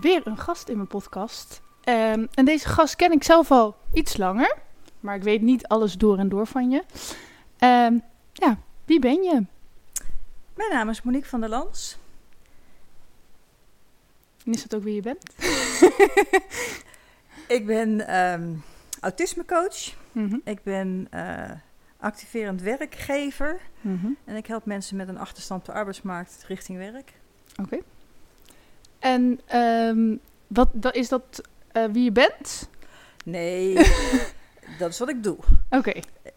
weer een gast in mijn podcast. Ehm, en deze gast ken ik zelf al iets langer, maar ik weet niet alles door en door van je. Ehm, ja, wie ben je? Mijn naam is Monique van der Lans. En is dat ook wie je bent? Ik ben ehm, autismecoach. Mhm, Ik ben eh, activerend werkgever. mhm. En ik help mensen met een achterstand op de arbeidsmarkt richting werk. Oké. En ehm, wat, dat, is dat eh, wie je bent? Nee, dat is wat ik doe. Oké.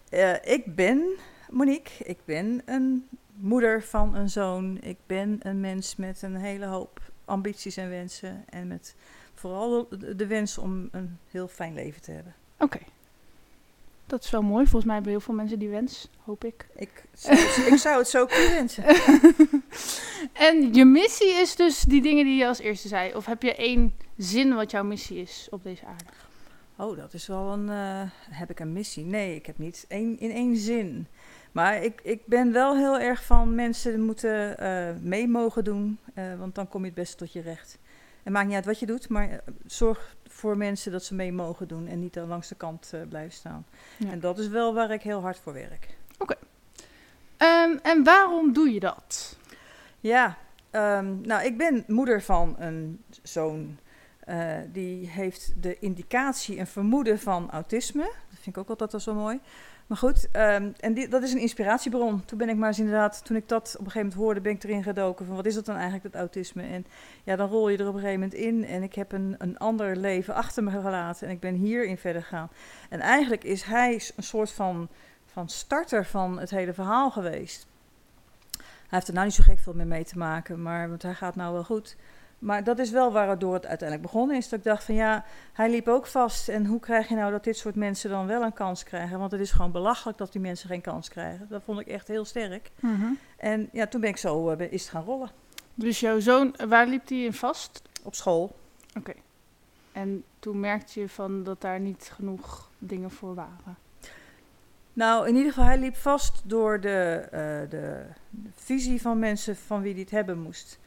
Eh, ik ben Monique. Ik ben een moeder van een zoon. Ik ben een mens met een hele hoop ambities en wensen. En met vooral de, de wens om een heel fijn leven te hebben. Oké. Dat is wel mooi. Volgens mij hebben heel veel mensen die wens, hoop ik. Ik zou, het- ik zou het zo kunnen wensen. En je missie is dus die dingen die je als eerste zei. Of heb je één zin wat jouw missie is op deze aarde? Oh, dat is wel een. eh, heb ik een missie? Nee, ik heb niet één, in één zin. Maar ik, ik ben wel heel erg van mensen moeten eh, mee mogen doen, eh, want dan kom je het beste tot je recht. Het maakt niet uit wat je doet, maar eh, zorg voor mensen dat ze mee mogen doen en niet dan langs de kant eh, blijven staan. Ja. En dat is wel waar ik heel hard voor werk. Ehm, en waarom doe je dat? Ja, ehm, nou, ik ben moeder van een zoon. eh, die heeft de indicatie en vermoeden van autisme. Dat vind ik ook altijd wel zo mooi. Maar goed, ehm, en dat is een inspiratiebron. Toen ben ik maar eens inderdaad, toen ik dat op een gegeven moment hoorde, ben ik erin gedoken van wat is dat dan eigenlijk, dat autisme? En ja, dan rol je er op een gegeven moment in. En ik heb een, een ander leven achter me gelaten en ik ben hierin verder gegaan. En eigenlijk is hij een soort van, van starter van het hele verhaal geweest. Hij heeft er nou niet zo gek veel mee mee te maken, maar want hij gaat nou wel goed. Maar dat is wel waardoor het uiteindelijk begonnen is. Dat ik dacht van ja, hij liep ook vast. En hoe krijg je nou dat dit soort mensen dan wel een kans krijgen? Want het is gewoon belachelijk dat die mensen geen kans krijgen. Dat vond ik echt heel sterk. En ja, toen ben ik zo eh, is het gaan rollen. Dus jouw zoon, waar liep hij in vast? Op school. En toen merkte je van dat daar niet genoeg dingen voor waren. Nou, in ieder geval, hij liep vast door de, eh, de, de visie van mensen van wie die het hebben moest.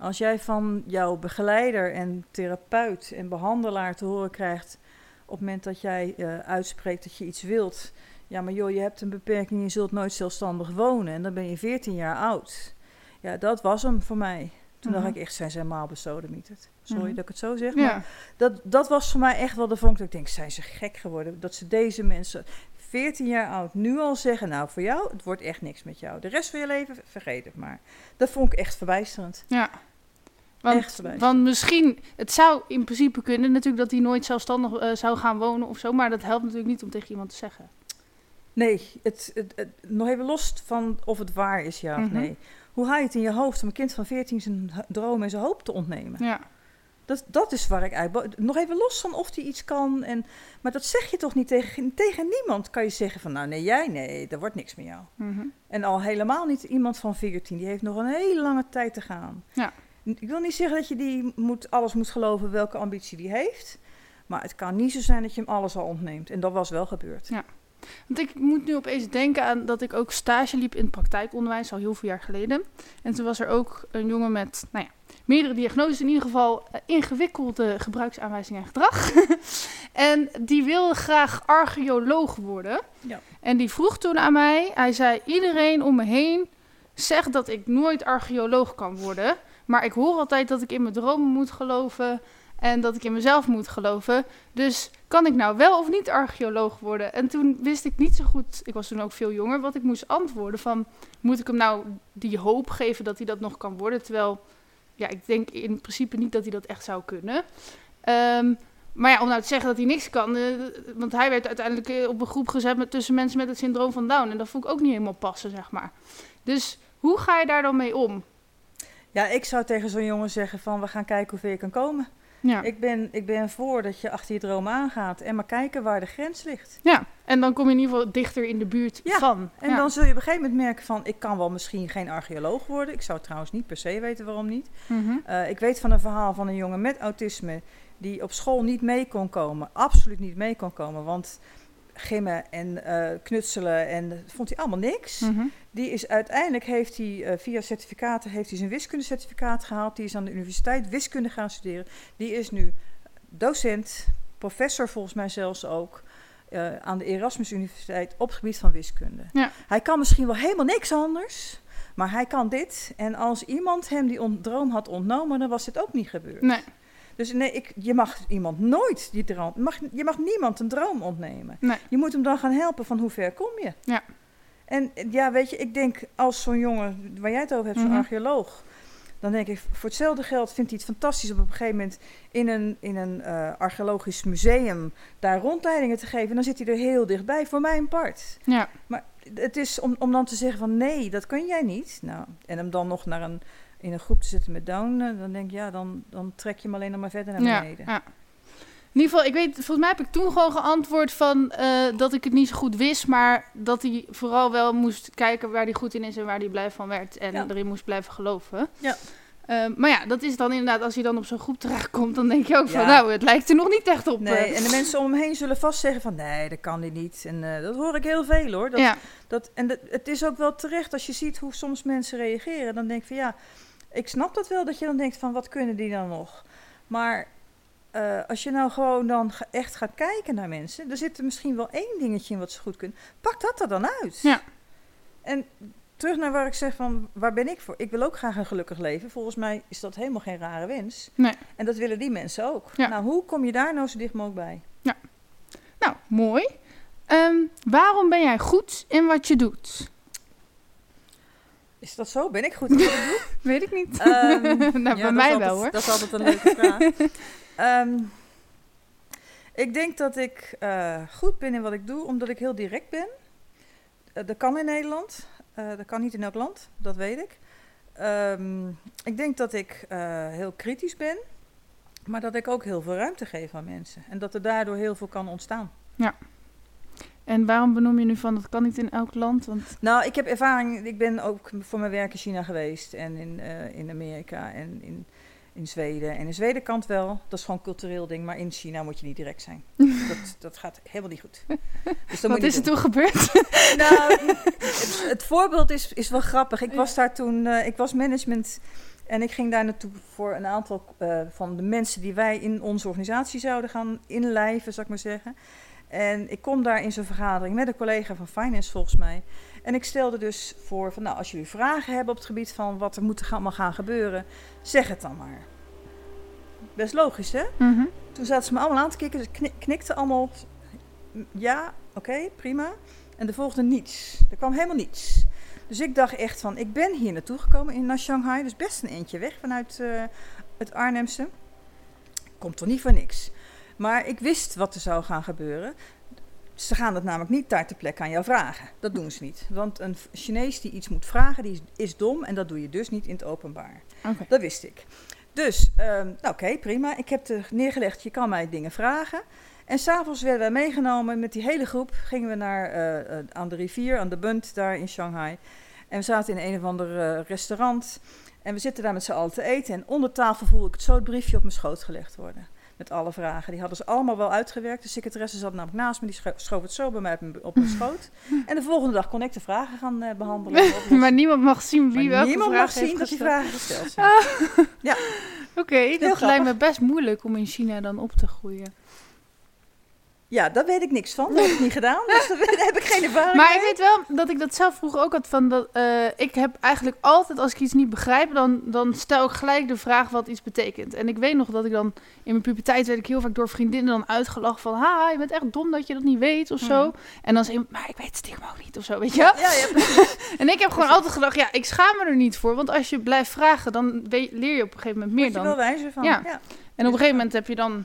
Als jij van jouw begeleider en therapeut en behandelaar te horen krijgt op het moment dat jij eh, uitspreekt dat je iets wilt. Ja, maar joh, je hebt een beperking, je zult nooit zelfstandig wonen en dan ben je 14 jaar oud. Ja, dat was hem voor mij. Toen Mhm. dacht ik echt, zijn ze helemaal besodemieterd. Sorry Mhm. dat ik het zo zeg, maar Ja. dat, dat was voor mij echt wel de vonk dat ik denk, zijn ze gek geworden? Dat ze deze mensen, 14 jaar oud, nu al zeggen, nou voor jou, het wordt echt niks met jou. De rest van je leven, vergeet het maar. Dat vond ik echt verbijsterend. Ja. Want, misschien, het zou in principe kunnen natuurlijk dat hij nooit zelfstandig eh, zou gaan wonen of zo, maar dat helpt natuurlijk niet om tegen iemand te zeggen. Nee, het, het, het- nog even los van of het waar is, ja of Mhm. nee. Hoe haal je het in je hoofd om een kind van 14 zijn droom en zijn hoop te ontnemen? Ja. Dat, dat is waar ik eigenlijk... Nog even los van of hij iets kan. En, maar dat zeg je toch niet tegen... Tegen niemand kan je zeggen van... Nou, nee, jij, nee, er wordt niks met jou. Mhm. En al helemaal niet iemand van 14. Die heeft nog een hele lange tijd te gaan. Ja. Ik wil niet zeggen dat je die moet, alles moet geloven welke ambitie die heeft. Maar het kan niet zo zijn dat je hem alles al ontneemt. En dat was wel gebeurd. Ja. Want ik moet nu opeens denken aan dat ik ook stage liep in het praktijkonderwijs al heel veel jaar geleden. En toen was er ook een jongen met, nou ja, meerdere diagnoses, in ieder geval eh, ingewikkelde gebruiksaanwijzingen en gedrag. en die wilde graag archeoloog worden. Ja. En die vroeg toen aan mij, hij zei, iedereen om me heen zegt dat ik nooit archeoloog kan worden. Maar ik hoor altijd dat ik in mijn dromen moet geloven en dat ik in mezelf moet geloven. Dus kan ik nou wel of niet archeoloog worden? En toen wist ik niet zo goed, ik was toen ook veel jonger, wat ik moest antwoorden. Van, moet ik hem nou die hoop geven dat hij dat nog kan worden? Terwijl, ja, ik denk in principe niet dat hij dat echt zou kunnen. Ehm, maar ja, om nou te zeggen dat hij niks kan, eh, want hij werd uiteindelijk eh, op een groep gezet met, tussen mensen met het syndroom van Down. En dat vond ik ook niet helemaal passen, zeg maar. Dus hoe ga je daar dan mee om? Ja, ik zou tegen zo'n jongen zeggen van... we gaan kijken hoe ver je kan komen. Ja. Ik, ben, ik ben voor dat je achter je droom aangaat en maar kijken waar de grens ligt. ja, en dan kom je in ieder geval dichter in de buurt Ja, van. En Ja. dan zul je op een gegeven moment merken van, ik kan wel misschien geen archeoloog worden. Ik zou trouwens niet per se weten waarom niet. Mhm. Eh, ik weet van een verhaal van een jongen met autisme die op school niet mee kon komen. Absoluut niet mee kon komen, want gimmen en eh, knutselen en vond hij allemaal niks. Mhm. Die is uiteindelijk heeft hij eh, via certificaten heeft hij zijn wiskundecertificaat gehaald. Die is aan de universiteit wiskunde gaan studeren. Die is nu docent, professor volgens mij zelfs ook. eh, aan de Erasmus Universiteit op het gebied van wiskunde. Ja. Hij kan misschien wel helemaal niks anders, maar hij kan dit. En als iemand hem die droom had ontnomen, dan was dit ook niet gebeurd. Nee, Dus nee, ik, je mag iemand nooit die droom. Mag, je mag niemand een droom ontnemen. nee. Je moet hem dan gaan helpen van hoe ver kom je. Ja. En ja, weet je, ik denk als zo'n jongen waar jij het over hebt, zo'n Mhm. archeoloog. Dan denk ik, voor hetzelfde geld vindt hij het fantastisch om op een gegeven moment in een, in een eh, archeologisch museum daar rondleidingen te geven. En dan zit hij er heel dichtbij, voor mijn part. Ja, Het is om, om dan te zeggen van nee, dat kun jij niet. Nou, en hem dan nog naar een, in een groep te zetten met Down, eh, dan denk ik, ja, dan, dan trek je hem alleen nog maar verder naar beneden. ja. In ieder geval, ik weet, volgens mij heb ik toen gewoon geantwoord van eh, dat ik het niet zo goed wist, maar dat hij vooral wel moest kijken waar hij goed in is en waar hij blij van werd en Ja. erin moest blijven geloven. Ja. Eh, maar ja, dat is dan inderdaad, als hij dan op zo'n groep terechtkomt, dan denk je ook van, nou, het lijkt er nog niet echt op. Nee, eh. en de mensen om hem heen zullen vast zeggen van nee, dat kan hij niet. En dat hoor ik heel veel hoor. Dat, ja, dat, en dat, het is ook wel terecht als je ziet hoe soms mensen reageren. Dan denk ik van ja, ik snap dat wel dat je dan denkt van wat kunnen die dan nog. Maar eh, als je nou gewoon dan echt gaat kijken naar mensen, er zit er misschien wel één dingetje in wat ze goed kunnen. Pak dat er dan uit. Ja. En terug naar waar ik zeg van waar ben ik voor? Ik wil ook graag een gelukkig leven. Volgens mij is dat helemaal geen rare wens. Nee. En dat willen die mensen ook. Ja. Nou, hoe kom je daar nou zo dicht mogelijk bij? nou, mooi. Ehm, waarom ben jij goed in wat je doet? Is dat zo? Ben ik goed in wat ik doe? Weet ik niet. Ehm, nou, ja, bij mij wel hoor. Dat is altijd een leuke vraag. Ehm, ik denk dat ik eh, goed ben in wat ik doe, omdat ik heel direct ben. Eh, dat kan in Nederland. Eh, dat kan niet in elk land, dat weet ik. Ehm, ik denk dat ik heel kritisch ben, maar dat ik ook heel veel ruimte geef aan mensen. En dat er daardoor heel veel kan ontstaan. En waarom benoem je nu van, dat kan niet in elk land? Want Nou, ik heb ervaring. Ik ben ook voor mijn werk in China geweest. En in, eh, in Amerika en in, in Zweden. En in Zweden kan het wel. Dat is gewoon een cultureel ding. Maar in China moet je niet direct zijn. dat, dat gaat helemaal niet goed. Dus wat is er toen gebeurd? Nou, het, het voorbeeld is, is wel grappig. Ik was daar toen... eh, ik was management... En ik ging daar naartoe voor een aantal eh, van de mensen die wij in onze organisatie zouden gaan inlijven, zou ik maar zeggen. En ik kom daar in zo'n vergadering met een collega van Finance volgens mij. En ik stelde dus voor van nou, als jullie vragen hebben op het gebied van wat er moet allemaal gaan gebeuren, zeg het dan maar. Best logisch hè? Mhm. Toen zaten ze me allemaal aan te kijken, ze kni- knikten allemaal ja, oké, prima. En de volgende niets. Er kwam helemaal niets. Dus ik dacht echt van, ik ben hier naartoe gekomen in naar Shanghai, dus best een eentje weg vanuit eh, het Arnhemse. Komt toch niet voor niks. Maar ik wist wat er zou gaan gebeuren. Ze gaan het namelijk niet daar ter plekke aan jou vragen. Dat doen ze niet. Want een Chinees die iets moet vragen, die is, is dom en dat doe je dus niet in het openbaar. Dat wist ik. Dus, ehm, nou, oké, prima. Ik heb er neergelegd, je kan mij dingen vragen. En s'avonds werden wij meegenomen met die hele groep. Gingen we naar, eh, eh, aan de rivier, aan de Bund, daar in Shanghai. En we zaten in een of ander eh, restaurant. En we zitten daar met z'n allen te eten. En onder tafel voelde ik het zo het briefje op mijn schoot gelegd worden. Met alle vragen. Die hadden ze allemaal wel uitgewerkt. De secretaresse zat namelijk naast me. Die scho- schoof het zo bij mij op mijn, schoot. En de volgende dag kon ik de vragen gaan eh, behandelen. maar niemand mag zien wie welke niemand vraag mag heeft zien dat die gesteld. vragen gesteld zijn. Oké, dat grappig. lijkt me best moeilijk om in China dan op te groeien. Ja, daar weet ik niks van. Dat heb ik niet gedaan. Dus daar heb ik geen ervaring Maar mee. ik weet wel dat ik dat zelf vroeger ook had van dat eh, ik heb eigenlijk altijd als ik iets niet begrijp, dan, dan stel ik gelijk de vraag wat iets betekent. En ik weet nog dat ik dan in mijn puberteit werd ik heel vaak door vriendinnen dan uitgelachen van ha, je bent echt dom dat je dat niet weet of zo. Mhm. En dan zei ik, maar ik weet het stiekem ook niet of zo, weet je? Ja, ja. En ik heb gewoon altijd gedacht, ja, ik schaam me er niet voor, want als je blijft vragen, dan leer je op een gegeven moment meer Word je dan. wel wijzer van. Ja. Ja. En op een gegeven moment heb je dan,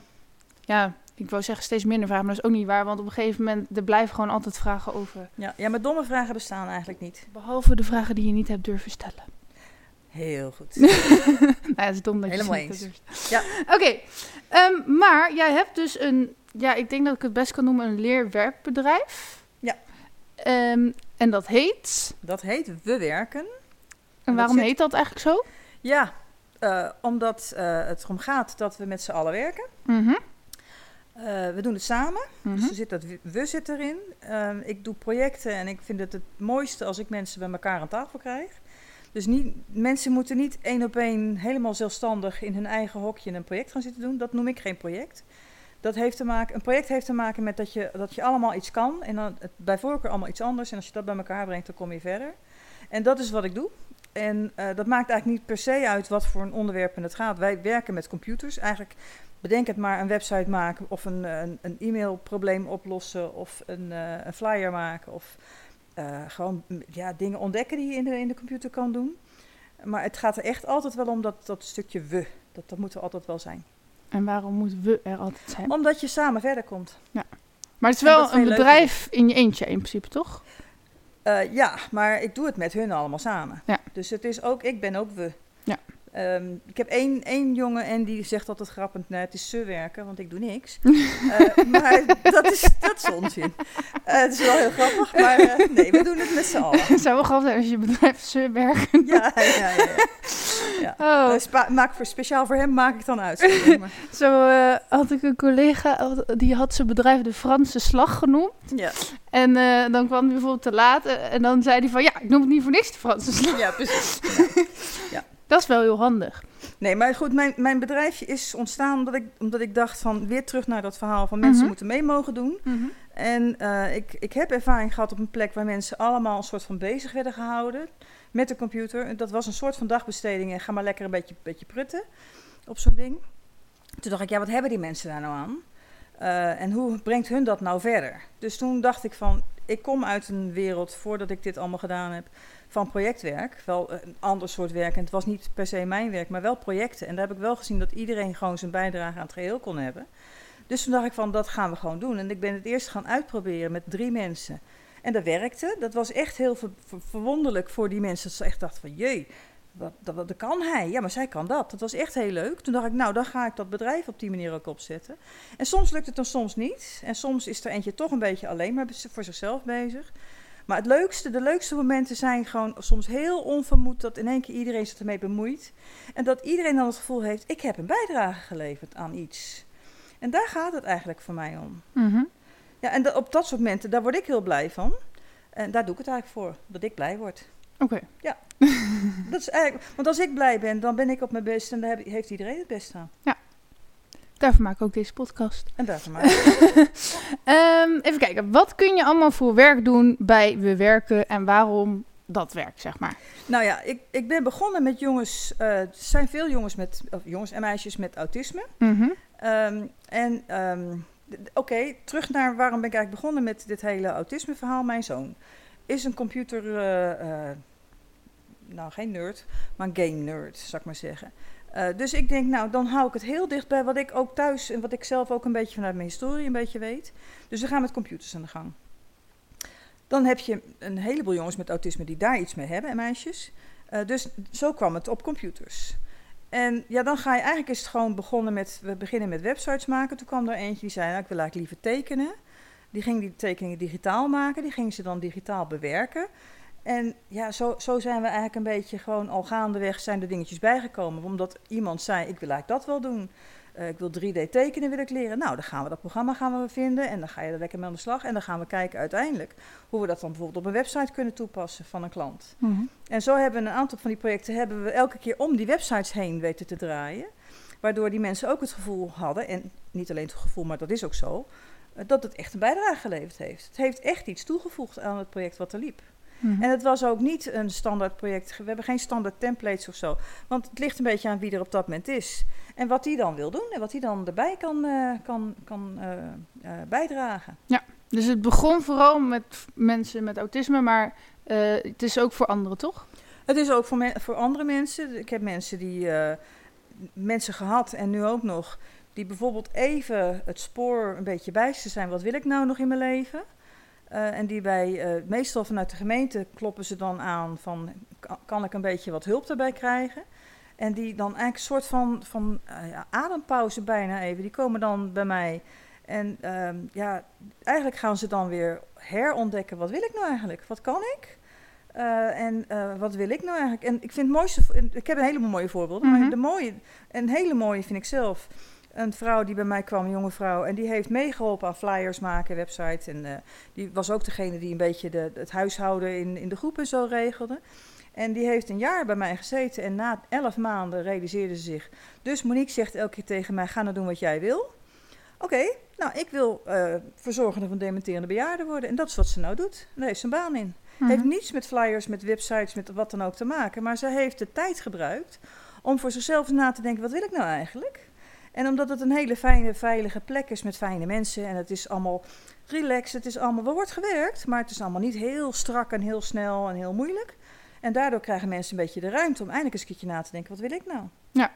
ja, ik wou zeggen steeds minder vragen, maar dat is ook niet waar, want op een gegeven moment er blijven gewoon altijd vragen over. Ja. ja, maar domme vragen bestaan eigenlijk niet. Behalve de vragen die je niet hebt durven stellen. Heel goed. nou, ja, het is dom dat je Helemaal het eens. durft. Ja. Oké, ehm, maar jij hebt dus een, ja, ik denk dat ik het best kan noemen een leerwerkbedrijf. Ja. Ehm, en dat heet, Dat heet We Werken. en waarom zit- heet dat eigenlijk zo? Ja, eh, omdat eh, het erom gaat dat we met z'n allen werken. Mhm. Eh, we doen het samen. mhm. Dus er zit dat we- we zit erin. Ehm, ik doe projecten en ik vind het het mooiste als ik mensen bij elkaar aan tafel krijg. Dus niet, mensen moeten niet één op één helemaal zelfstandig in hun eigen hokje een project gaan zitten doen. Dat noem ik geen project. Dat heeft te maken, een project heeft te maken met dat je, dat je allemaal iets kan. En dan het, bij voorkeur allemaal iets anders. En als je dat bij elkaar brengt, dan kom je verder. En dat is wat ik doe. En eh, dat maakt eigenlijk niet per se uit wat voor een onderwerp het gaat. Wij werken met computers. Eigenlijk bedenk het maar een website maken of een, een, een e-mailprobleem oplossen of een, eh, een flyer maken of eh, gewoon mm, ja, dingen ontdekken die je in de, in de computer kan doen. Maar het gaat er echt altijd wel om dat, dat stukje we. Dat, dat moet er altijd wel zijn. En waarom moeten we er altijd zijn? Omdat je samen verder komt. Maar het is wel een bedrijf in je eentje in principe, toch? Eh, ja, maar ik doe het met hun allemaal samen. Ja. Dus het is ook, ik ben ook we. Ja. Ehm, ik heb één, één jongen en die zegt altijd grappend, nee, het is ze werken, want ik doe niks. Eh, maar dat is, dat is onzin. Eh, het is wel heel grappig, maar eh, nee, we doen het met z'n allen. Het zou wel grappig zijn als je bedrijf ze werken. Ja, ja, ja. ja. ja. Oh, maak voor, speciaal voor hem maak ik dan uit. Zo had ik een collega, die had zijn bedrijf de Franse slag genoemd. ja. En dan kwam hij bijvoorbeeld te laat en dan zei hij van, ja, ik noem het niet voor niks de Franse slag. ja, precies. Dat is wel heel handig. Nee, maar goed, mijn, mijn bedrijfje is ontstaan omdat ik, omdat ik dacht van weer terug naar dat verhaal van mensen Mhm. moeten mee mogen doen. En eh, ik, ik heb ervaring gehad op een plek waar mensen allemaal een soort van bezig werden gehouden met de computer. Dat was een soort van dagbesteding en ga maar lekker een beetje, beetje prutten op zo'n ding. Toen dacht ik, ja, wat hebben die mensen daar nou aan? Eh, en hoe brengt hun dat nou verder? Dus toen dacht ik van, ik kom uit een wereld, voordat ik dit allemaal gedaan heb, van projectwerk. Wel een ander soort werk. En het was niet per se mijn werk, maar wel projecten. En daar heb ik wel gezien dat iedereen gewoon zijn bijdrage aan het geheel kon hebben. Dus toen dacht ik van, dat gaan we gewoon doen. En ik ben het eerst gaan uitproberen met drie mensen. En dat werkte. Dat was echt heel ver- ver- verwonderlijk voor die mensen. Dat ze echt dachten van, jee, dat kan hij. Ja, maar zij kan dat. Dat was echt heel leuk. Toen dacht ik, nou, dan ga ik dat bedrijf op die manier ook opzetten. En soms lukt het dan soms niet. En soms is er eentje toch een beetje alleen maar voor zichzelf bezig. Maar het leukste, de leukste momenten zijn gewoon soms heel onvermoed dat in één keer iedereen zich ermee bemoeit. En dat iedereen dan het gevoel heeft, ik heb een bijdrage geleverd aan iets. En daar gaat het eigenlijk voor mij om. Mhm. Ja, en op dat soort momenten, daar word ik heel blij van. En daar doe ik het eigenlijk voor, dat ik blij word. Oké. Dat is eigenlijk, want als ik blij ben, dan ben ik op mijn best en daar heeft iedereen het best aan. Daarvoor maak ik ook deze podcast. En daarvoor maar. Ehm, even kijken, wat kun je allemaal voor werk doen bij We Werken en waarom dat werkt, zeg maar? Nou ja, ik, ik ben begonnen met jongens. eh, er zijn veel jongens met, of jongens en meisjes met autisme. Mhm. Ehm, en ehm, oké, terug naar waarom ben ik eigenlijk begonnen met dit hele autisme-verhaal. Mijn zoon is een computer, eh, eh, nou geen nerd, maar een game nerd, zou ik maar zeggen. Eh, dus ik denk, nou, dan hou ik het heel dicht bij wat ik ook thuis en wat ik zelf ook een beetje vanuit mijn historie een beetje weet. Dus we gaan met computers aan de gang. Dan heb je een heleboel jongens met autisme die daar iets mee hebben en meisjes. Eh, dus zo kwam het op computers. En ja, dan ga je eigenlijk is het gewoon begonnen met, we beginnen met websites maken. Toen kwam er eentje die zei, nou, ik wil eigenlijk liever tekenen. Die ging die tekeningen digitaal maken, die ging ze dan digitaal bewerken. En ja, zo, zo zijn we eigenlijk een beetje gewoon al gaandeweg zijn er dingetjes bijgekomen. Omdat iemand zei, ik wil eigenlijk dat wel doen. Eh, ik wil 3D tekenen wil ik leren. Nou, dan gaan we dat programma gaan we vinden en dan ga je er lekker mee aan de slag. En dan gaan we kijken uiteindelijk hoe we dat dan bijvoorbeeld op een website kunnen toepassen van een klant. Mhm. En zo hebben we een aantal van die projecten hebben we elke keer om die websites heen weten te draaien. Waardoor die mensen ook het gevoel hadden, en niet alleen het gevoel, maar dat is ook zo, eh, dat het echt een bijdrage geleverd heeft. Het heeft echt iets toegevoegd aan het project wat er liep. Mhm. En het was ook niet een standaard project. We hebben geen standaard templates of zo. Want het ligt een beetje aan wie er op dat moment is. En wat die dan wil doen en wat die dan erbij kan, eh, kan, kan eh, eh, bijdragen. Dus het begon vooral met mensen met autisme, maar het is ook voor anderen, toch? Het is ook voor, voor andere mensen. Ik heb mensen die mensen gehad en nu ook nog, die bijvoorbeeld even het spoor een beetje bijster zijn. Wat wil ik nou nog in mijn leven? Eh, en die bij, eh, meestal vanuit de gemeente kloppen ze dan aan van, kan, ik een beetje wat hulp daarbij krijgen. En die dan eigenlijk een soort van, van eh, ja, adempauze bijna even. Die komen dan bij mij. En ehm, ja, eigenlijk gaan ze dan weer herontdekken. Wat wil ik nou eigenlijk? Wat kan ik? En wat wil ik nou eigenlijk? En ik vind het mooiste... Ik heb een hele mooie voorbeelden. Mhm. Maar de mooie, een hele mooie vind ik zelf... Een vrouw die bij mij kwam, een jonge vrouw... en die heeft meegeholpen aan flyers maken, website. En eh, die was ook degene die een beetje de, het huishouden in, in de groep en zo regelde. En die heeft een jaar bij mij gezeten. En na elf maanden realiseerde ze zich... Dus Monique zegt elke keer tegen mij... ga nou doen wat jij wil. Oké, nou, ik wil eh verzorgende van dementerende bejaarden worden. En dat is wat ze nou doet. Daar heeft ze een baan in. Mhm. Heeft niets met flyers, met websites, met wat dan ook te maken. Maar ze heeft de tijd gebruikt om voor zichzelf na te denken: wat wil ik nou eigenlijk? En omdat het een hele fijne, veilige plek is met fijne mensen. En het is allemaal relaxed. Het is allemaal, er wordt gewerkt. Maar het is allemaal niet heel strak en heel snel en heel moeilijk. En daardoor krijgen mensen een beetje de ruimte om eindelijk eens een keertje na te denken: wat wil ik nou? Ja.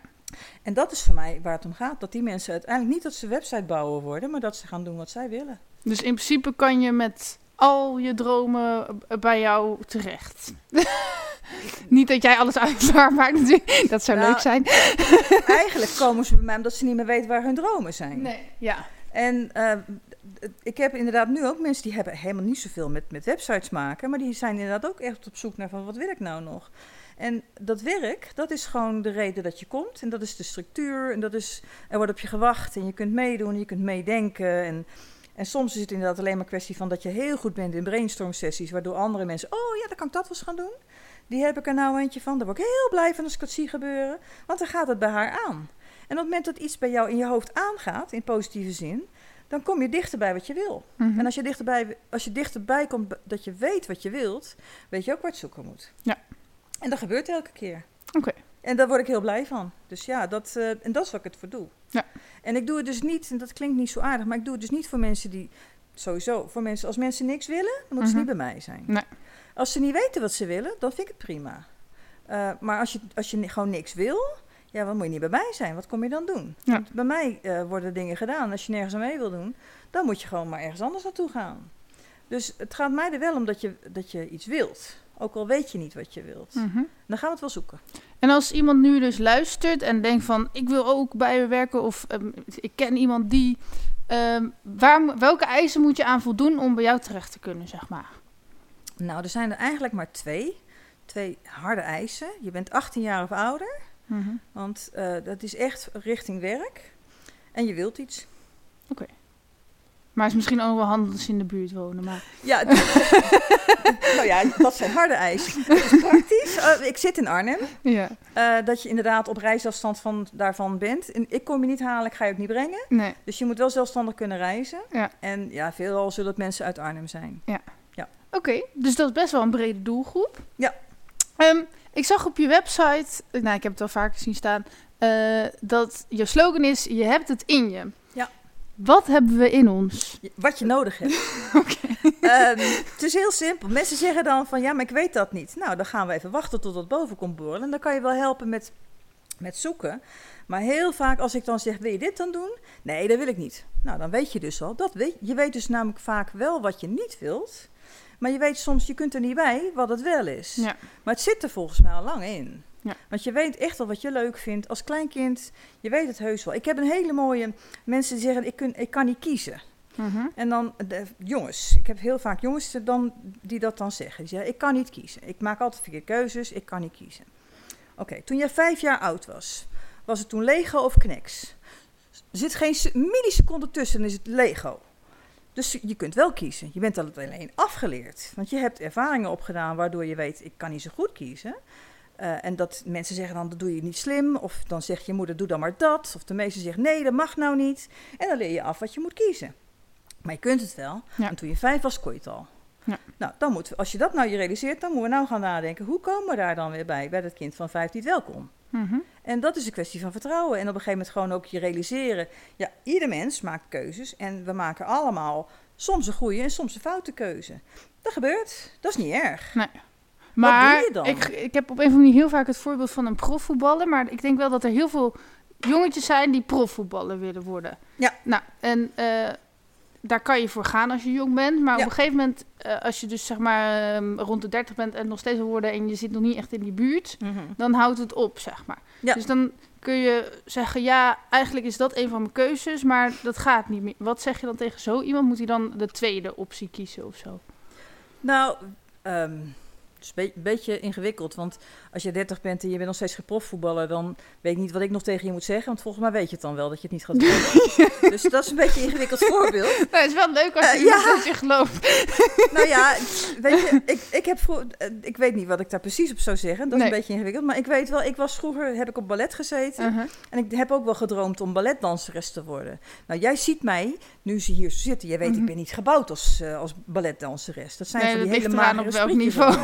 En dat is voor mij waar het om gaat. Dat die mensen uiteindelijk niet dat ze website bouwen worden, maar dat ze gaan doen wat zij willen. Dus in principe kan je met al je dromen eh, bij jou terecht. niet dat jij alles uitklaar maakt natuurlijk. Dat zou Nou, leuk zijn. Eigenlijk komen ze bij mij omdat ze niet meer weten waar hun dromen zijn. Nee, ja. En eh, ik heb inderdaad nu ook mensen die hebben helemaal niet zoveel met, met websites maken, maar die zijn inderdaad ook echt op zoek naar van wat wil ik nou nog. En dat werk, dat is gewoon de reden dat je komt. En dat is de structuur. En dat is, er wordt op je gewacht. En je kunt meedoen, je kunt meedenken. En, en soms is het inderdaad alleen maar kwestie van dat je heel goed bent in brainstorm sessies. Waardoor andere mensen, oh ja, dan kan ik dat wel eens gaan doen. Die heb ik er nou eentje van. Daar word ik heel blij van als ik dat zie gebeuren. Want dan gaat het bij haar aan. En op het moment dat iets bij jou in je hoofd aangaat, in positieve zin, dan kom je dichter bij wat je wil. Mhm. En als je, dichterbij, als je dichterbij komt dat je weet wat je wilt, weet je ook waar het zoeken moet. Ja. En dat gebeurt elke keer. Oké. En daar word ik heel blij van. Dus ja, dat, eh, en dat is wat ik het voor doe. Ja. En ik doe het dus niet, en dat klinkt niet zo aardig, maar ik doe het dus niet voor mensen die, sowieso, voor mensen, als mensen niks willen, dan moeten ze Mhm. niet bij mij zijn. Nee. Als ze niet weten wat ze willen, dan vind ik het prima. Eh, maar als je, als je gewoon niks wil, ja, dan moet je niet bij mij zijn. Wat kom je dan doen? Ja. Want bij mij eh, worden dingen gedaan. Als je nergens aan mee wil doen, dan moet je gewoon maar ergens anders naartoe gaan. Dus het gaat mij er wel om dat je, dat je iets wilt. Ook al weet je niet wat je wilt. Mhm. Dan gaan we het wel zoeken. En als iemand nu dus luistert en denkt van ik wil ook bij je werken of ehm, ik ken iemand die, ehm, waar, welke eisen moet je aan voldoen om bij jou terecht te kunnen, zeg maar? Nou, er zijn er eigenlijk maar twee. Twee harde eisen. Je bent 18 jaar of ouder. Mhm. Want eh, dat is echt richting werk. En je wilt iets. Maar het is misschien ook wel handig als ze in de buurt wonen. Maar... Ja, nou ja, dat zijn harde eisen. Is praktisch. Eh, ik zit in Arnhem. Ja. Eh, dat je inderdaad op reisafstand van, daarvan bent. En ik kom je niet halen, ik ga je ook niet brengen. Nee. Dus je moet wel zelfstandig kunnen reizen. Ja. En ja, veelal zullen het mensen uit Arnhem zijn. Oké, dus dat is best wel een brede doelgroep. Ja. Ehm, ik zag op je website, nou ik heb het wel vaker zien staan, eh, dat je slogan is, je hebt het in je. Wat hebben we in ons? Wat je nodig hebt. Ehm, het is heel simpel. Mensen zeggen dan van ja, maar ik weet dat niet. Nou, dan gaan we even wachten tot het boven komt borrelen. En dan kan je wel helpen met, met zoeken. Maar heel vaak als ik dan zeg, wil je dit dan doen? Nee, dat wil ik niet. Nou, dan weet je dus al. Dat weet, je weet dus namelijk vaak wel wat je niet wilt. Maar je weet soms, je kunt er niet bij wat het wel is. Ja. Maar het zit er volgens mij al lang in. Ja. Want je weet echt wel wat je leuk vindt. Als kleinkind, je weet het heus wel. Ik heb een hele mooie... Mensen die zeggen, ik, kun, ik kan niet kiezen. Mhm. En dan de, jongens. Ik heb heel vaak jongens dan, die dat dan zeggen. Die zeggen, ik kan niet kiezen. Ik maak altijd verkeerde keuzes. Ik kan niet kiezen. Oké, toen jij vijf jaar oud was, was het toen Lego of Knex? Er zit geen se- milliseconde tussen, dan is het Lego. Dus je kunt wel kiezen. Je bent dat alleen afgeleerd. Want je hebt ervaringen opgedaan waardoor je weet, ik kan niet zo goed kiezen. Eh, en dat mensen zeggen dan, dat doe je niet slim. Of dan zegt je moeder, doe dan maar dat. Of de meester zegt, nee, dat mag nou niet. En dan leer je af wat je moet kiezen. Maar je kunt het wel. Ja. En toen je vijf was, kon je het al. Ja. Nou, dan moeten we, als je dat nou je realiseert, dan moeten we nou gaan nadenken. Hoe komen we daar dan weer bij, bij dat kind van vijf die het wel kon? Mhm. En dat is een kwestie van vertrouwen. En op een gegeven moment gewoon ook je realiseren. Ja, ieder mens maakt keuzes. En we maken allemaal soms een goede en soms een foute keuze. Dat gebeurt. Dat is niet erg. Maar doe je dan? Ik, ik heb op een of andere manier heel vaak het voorbeeld van een profvoetballer. Maar ik denk wel dat er heel veel jongetjes zijn die profvoetballer willen worden. Ja. Nou, en eh, daar kan je voor gaan als je jong bent. Maar Ja. op een gegeven moment, eh, als je dus zeg maar ehm, rond de 30 bent en nog steeds wil worden en je zit nog niet echt in die buurt, dan houdt het op, zeg maar. Ja. Dus dan kun je zeggen, ja, eigenlijk is dat een van mijn keuzes, maar dat gaat niet meer. Wat zeg je dan tegen zo iemand? Moet hij dan de tweede optie kiezen of zo? Nou, ehm, het is een be- beetje ingewikkeld. Want als je 30 bent en je bent nog steeds geen profvoetballer, dan weet ik niet wat ik nog tegen je moet zeggen. Want volgens mij weet je het dan wel dat je het niet gaat doen. dus dat is een beetje een ingewikkeld voorbeeld. Nou, het is wel leuk als je Eh, iemand ja. in je gelooft. Nou ja, weet je, ik, ik heb eh, ik weet niet wat ik daar precies op zou zeggen. Dat is Nee. een beetje ingewikkeld. Maar ik weet wel, ik was vroeger, heb ik op ballet gezeten. Uh-huh. En ik heb ook wel gedroomd om balletdanseres te worden. Nou, jij ziet mij, nu ze hier zitten. Jij weet, Mhm. ik ben niet gebouwd als, eh, als balletdanseres. Dat zijn Nee, van die dat hele magere op welk niveau.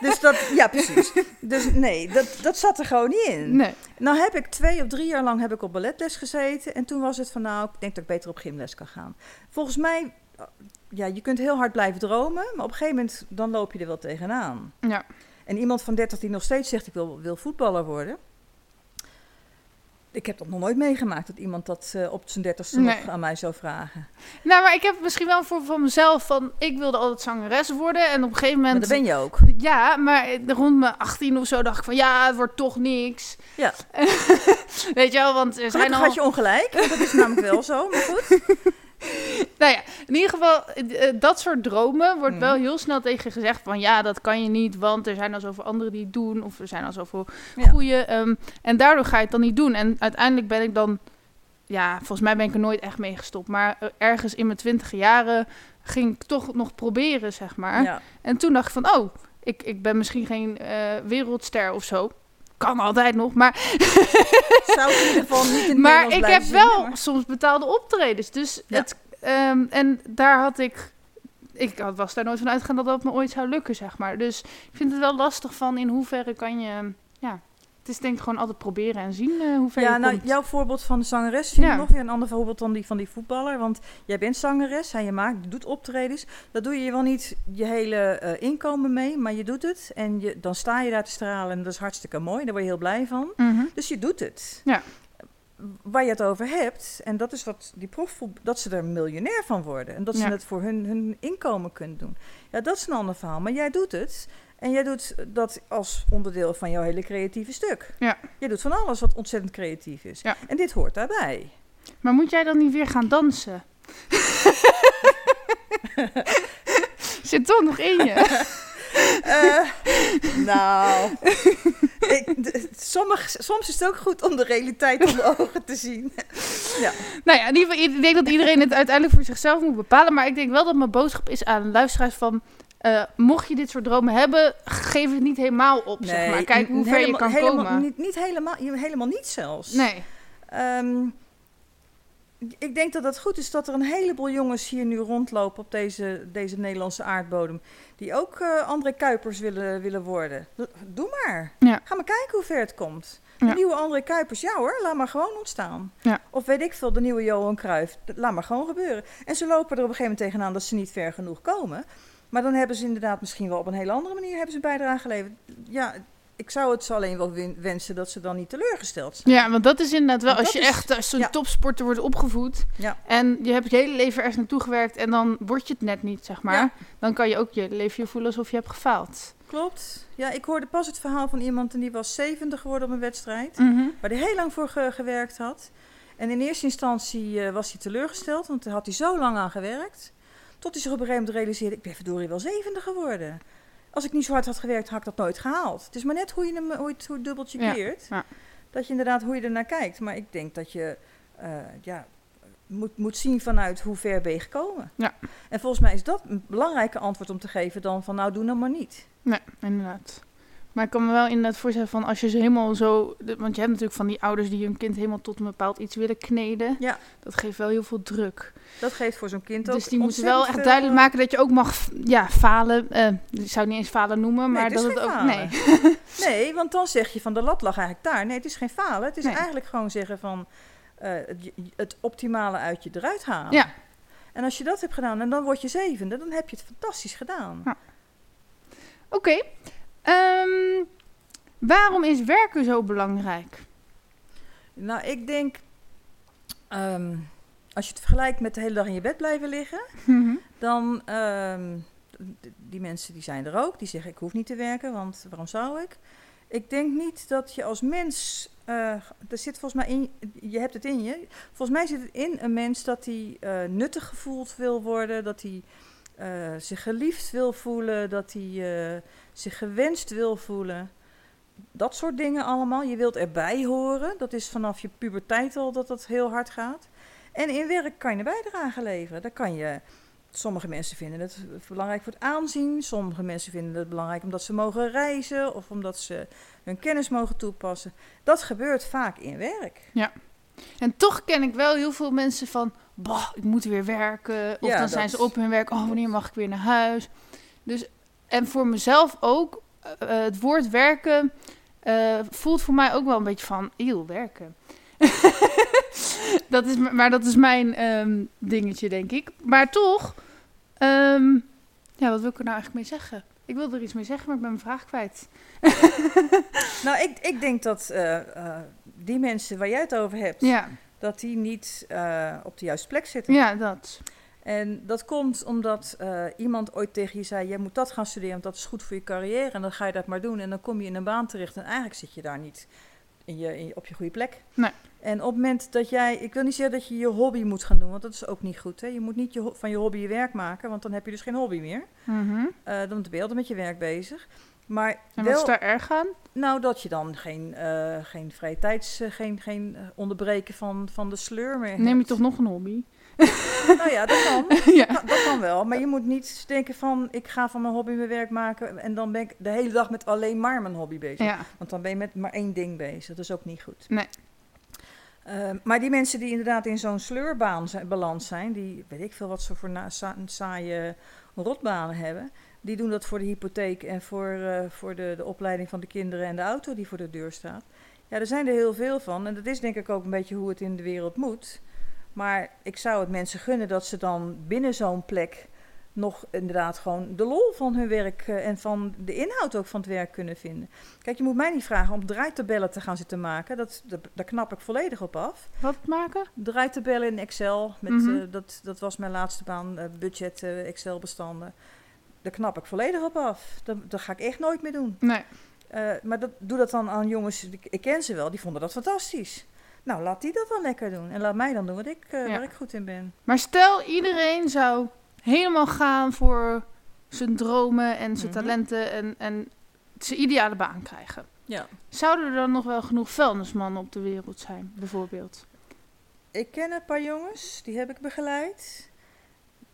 Dus dat, ja, precies. Dus nee, dat, dat zat er gewoon niet in. Nee. Nou heb ik twee of drie jaar lang heb ik op balletles gezeten. En toen was het van, nou, ik denk dat ik beter op gymles kan gaan. Volgens mij, eh, ja, je kunt heel hard blijven dromen. Maar op een gegeven moment, dan loop je er wel tegenaan. Ja. En iemand van 30 die nog steeds zegt, ik wil, wil voetballer worden. Ik heb dat nog nooit meegemaakt, dat iemand dat eh, op zijn dertigste Nee. nog aan mij zou vragen. Nou, maar ik heb misschien wel voor van mezelf van, ik wilde altijd zangeres worden. En op een gegeven Maar moment... dat ben je ook. Ja, maar rond mijn 18 of zo dacht ik van ja, het wordt toch niks. Ja. Weet je wel, want er zijn al... had je ongelijk, dat is namelijk wel zo. Maar goed. Nou ja, in ieder geval, eh, eh, dat soort dromen wordt Mhm. wel heel snel tegen gezegd van ja, dat kan je niet, want er zijn al zoveel anderen die het doen. Of er zijn al zoveel Ja. goede. ehm, en daardoor ga je het dan niet doen. En uiteindelijk ben ik dan, ja, volgens mij ben ik er nooit echt mee gestopt. Maar eh, ergens in mijn twintige jaren ging ik toch nog proberen, zeg maar. Ja. En toen dacht ik van, oh, ik, ik ben misschien geen wereldster of zo. Kan altijd nog, maar, Zou in ieder geval niet in maar ik heb wel maar- soms betaalde optredens. Dus Ja. het, ehm, en daar had ik, ik had- was daar nooit van uitgegaan dat dat me ooit zou lukken, zeg maar. Dus ik vind het wel lastig van in hoeverre kan je, ja, het is denk ik gewoon altijd proberen en zien eh hoe ver Ja, je nou, komt. jouw voorbeeld van de zangeres vind Ja. ik nog weer een ander voorbeeld dan die van die voetballer. Want jij bent zangeres en je maakt, doet optredens. Dat doe je wel niet je hele eh, inkomen mee, maar je doet het. En je, dan sta je daar te stralen en dat is hartstikke mooi. Daar word je heel blij van. Mhm. Dus je doet het. Ja. Waar je het over hebt, en dat is wat die profvoet, dat ze er miljonair van worden. En dat ze Ja. het voor hun, hun inkomen kunnen doen. Ja, dat is een ander verhaal. Maar jij doet het. En jij doet dat als onderdeel van jouw hele creatieve stuk. Ja. Je doet van alles wat ontzettend creatief is. Ja. En dit hoort daarbij. Maar moet jij dan niet weer gaan dansen? Zit toch nog in je? Eh, nou, ik, sommig, soms is het ook goed om de realiteit onder ogen te zien. ja. Nou ja, in ieder geval, ik denk dat iedereen het uiteindelijk voor zichzelf moet bepalen. Maar ik denk wel dat mijn boodschap is aan luisteraars van... eh, mocht je dit soort dromen hebben, geef het niet helemaal op, zeg maar. Kijk hoe ver je kan helemaal, komen. Niet, niet helemaal, helemaal niet zelfs. Nee. Ehm, ik denk dat het goed is dat er een heleboel jongens hier nu rondlopen op deze, deze Nederlandse aardbodem. Die ook eh André Kuipers willen, willen worden. Doe maar. Ja. Ga maar kijken hoe ver het komt. De Ja. nieuwe André Kuipers, ja hoor, laat maar gewoon ontstaan. Ja. Of weet ik veel, de nieuwe Johan Cruijff. Laat maar gewoon gebeuren. En ze lopen er op een gegeven moment tegenaan dat ze niet ver genoeg komen. Maar dan hebben ze inderdaad misschien wel op een hele andere manier hebben ze bijdrage geleverd. Ja, ik zou het ze alleen wel wensen dat ze dan niet teleurgesteld zijn. Ja, want dat is inderdaad wel... Want Als je is- echt als zo'n ja. topsporter wordt opgevoed... Ja. en je hebt je hele leven ergens naartoe gewerkt... en dan word je het net niet, zeg maar... Ja. dan kan je ook je leven je voelen alsof je hebt gefaald. Klopt. Ja, ik hoorde pas het verhaal van iemand en die was 70 geworden op een wedstrijd. Mhm. Waar hij heel lang voor ge- gewerkt had. En in eerste instantie eh, was hij teleurgesteld, want daar had hij zo lang aan gewerkt. Tot hij zich op een gegeven moment realiseerde, ik ben verdorie wel 70 geworden. Als ik niet zo hard had gewerkt, had ik dat nooit gehaald. Het is maar net hoe je, hem, hoe je het, hoe het dubbeltje keert. ja. Dat je inderdaad, hoe je ernaar kijkt. Maar ik denk dat je eh, ja, moet, moet zien vanuit hoe ver ben je gekomen. Ja. En volgens mij is dat een belangrijker antwoord om te geven dan van nou doe nou maar niet. Nee, inderdaad. Maar ik kan me wel inderdaad voorstellen van als je ze helemaal zo... Want je hebt natuurlijk van die ouders die hun kind helemaal tot een bepaald iets willen kneden. Ja. Dat geeft wel heel veel druk. Dat geeft voor zo'n kind ook Dus die moeten wel echt duidelijk maken dat je ook mag ja, falen. eh ik zou het niet eens falen noemen, Nee, maar het dat het ook... falen. Nee. Nee, want dan zeg je van de lat lag eigenlijk daar. Nee, het is geen falen. Het is Nee. eigenlijk gewoon zeggen van eh, het, het optimale uit je eruit halen. Ja. En als je dat hebt gedaan en dan word je zevende, dan heb je het fantastisch gedaan. Ja. Oké. Ehm, waarom is werken zo belangrijk? Nou, ik denk. ehm, als je het vergelijkt met de hele dag in je bed blijven liggen, Mhm. dan ehm, die mensen die zijn er ook. Die zeggen ik hoef niet te werken, want waarom zou ik? Ik denk niet dat je als mens, eh, er zit volgens mij in, je hebt het in je. Volgens mij zit het in een mens dat hij eh, nuttig gevoeld wil worden, dat hij eh, zich geliefd wil voelen, dat hij eh, zich gewenst wil voelen. Dat soort dingen allemaal. Je wilt erbij horen. Dat is vanaf je puberteit al dat dat heel hard gaat. En in werk kan je een bijdrage leveren. Daar kan je. Sommige mensen vinden het belangrijk voor het aanzien. Sommige mensen vinden het belangrijk omdat ze mogen reizen of omdat ze hun kennis mogen toepassen. Dat gebeurt vaak in werk. En toch ken ik wel heel veel mensen van, bah, ik moet weer werken. Of Ja, dan zijn ze op hun werk, oh, wanneer mag ik weer naar huis? Dus, en voor mezelf ook, eh, het woord werken eh, voelt voor mij ook wel een beetje van, eeuw, werken. dat is, maar dat is mijn ehm, dingetje, denk ik. Maar toch, ehm, ja, wat wil ik er nou eigenlijk mee zeggen? Ik wilde er iets mee zeggen, maar ik ben mijn vraag kwijt. Nou, ik, ik denk dat eh, eh, die mensen waar jij het over hebt, Ja, dat die niet eh, op de juiste plek zitten. ja dat. En dat komt omdat eh, iemand ooit tegen je zei: Jij moet dat gaan studeren, want dat is goed voor je carrière. En dan ga je dat maar doen. En dan kom je in een baan terecht. En eigenlijk zit je daar niet in je, in je- op je goede plek. Nee. En op het moment dat jij. Ik wil niet zeggen dat je je hobby moet gaan doen, want dat is ook niet goed. Hè? Je moet niet je, van je hobby je werk maken, want dan heb je dus geen hobby meer. Mhm. Eh, dan ben je altijd met je werk bezig. Maar En wat is daar erg aan? nou, dat je dan geen, eh, geen vrije tijds, eh, geen, geen eh, onderbreken van, van de sleur meer Neem je hebt. toch nog een hobby? Nou ja, dat kan. ja. Dat kan wel, maar je moet niet denken van ik ga van mijn hobby mijn werk maken en dan ben ik de hele dag met alleen maar mijn hobby bezig. ja. Want dan ben je met maar één ding bezig. Dat is ook niet goed. Nee. Ehm, maar die mensen die inderdaad in zo'n sleurbaan zijn, beland zijn, die weet ik veel wat ze voor na, sa- saaie rotbanen hebben, die doen dat voor de hypotheek en voor, eh, voor de, de opleiding van de kinderen en de auto die voor de deur staat. Ja, er zijn er heel veel van en dat is denk ik ook een beetje hoe het in de wereld moet. Maar ik zou het mensen gunnen dat ze dan binnen zo'n plek nog inderdaad gewoon de lol van hun werk eh, en van de inhoud ook van het werk kunnen vinden. Kijk, je moet mij niet vragen om draaitabellen te gaan zitten maken. Dat, dat, daar knap ik volledig op af. Wat maken? Draaitabellen in Excel, met, Mhm. eh, dat, dat was mijn laatste baan, budget eh, Excel bestanden. Daar knap ik volledig op af. Dat, dat ga ik echt nooit meer doen. Nee. Eh, maar dat, doe dat dan aan jongens, ik, ik ken ze wel, die vonden dat fantastisch. Nou, laat die dat dan lekker doen. En laat mij dan doen wat ik, eh, Ja. waar ik goed in ben. Maar stel, iedereen zou helemaal gaan voor zijn dromen en zijn Mhm. talenten en, en zijn ideale baan krijgen. Ja. Zouden er dan nog wel genoeg vuilnismannen op de wereld zijn, bijvoorbeeld? Ik ken een paar jongens, die heb ik begeleid.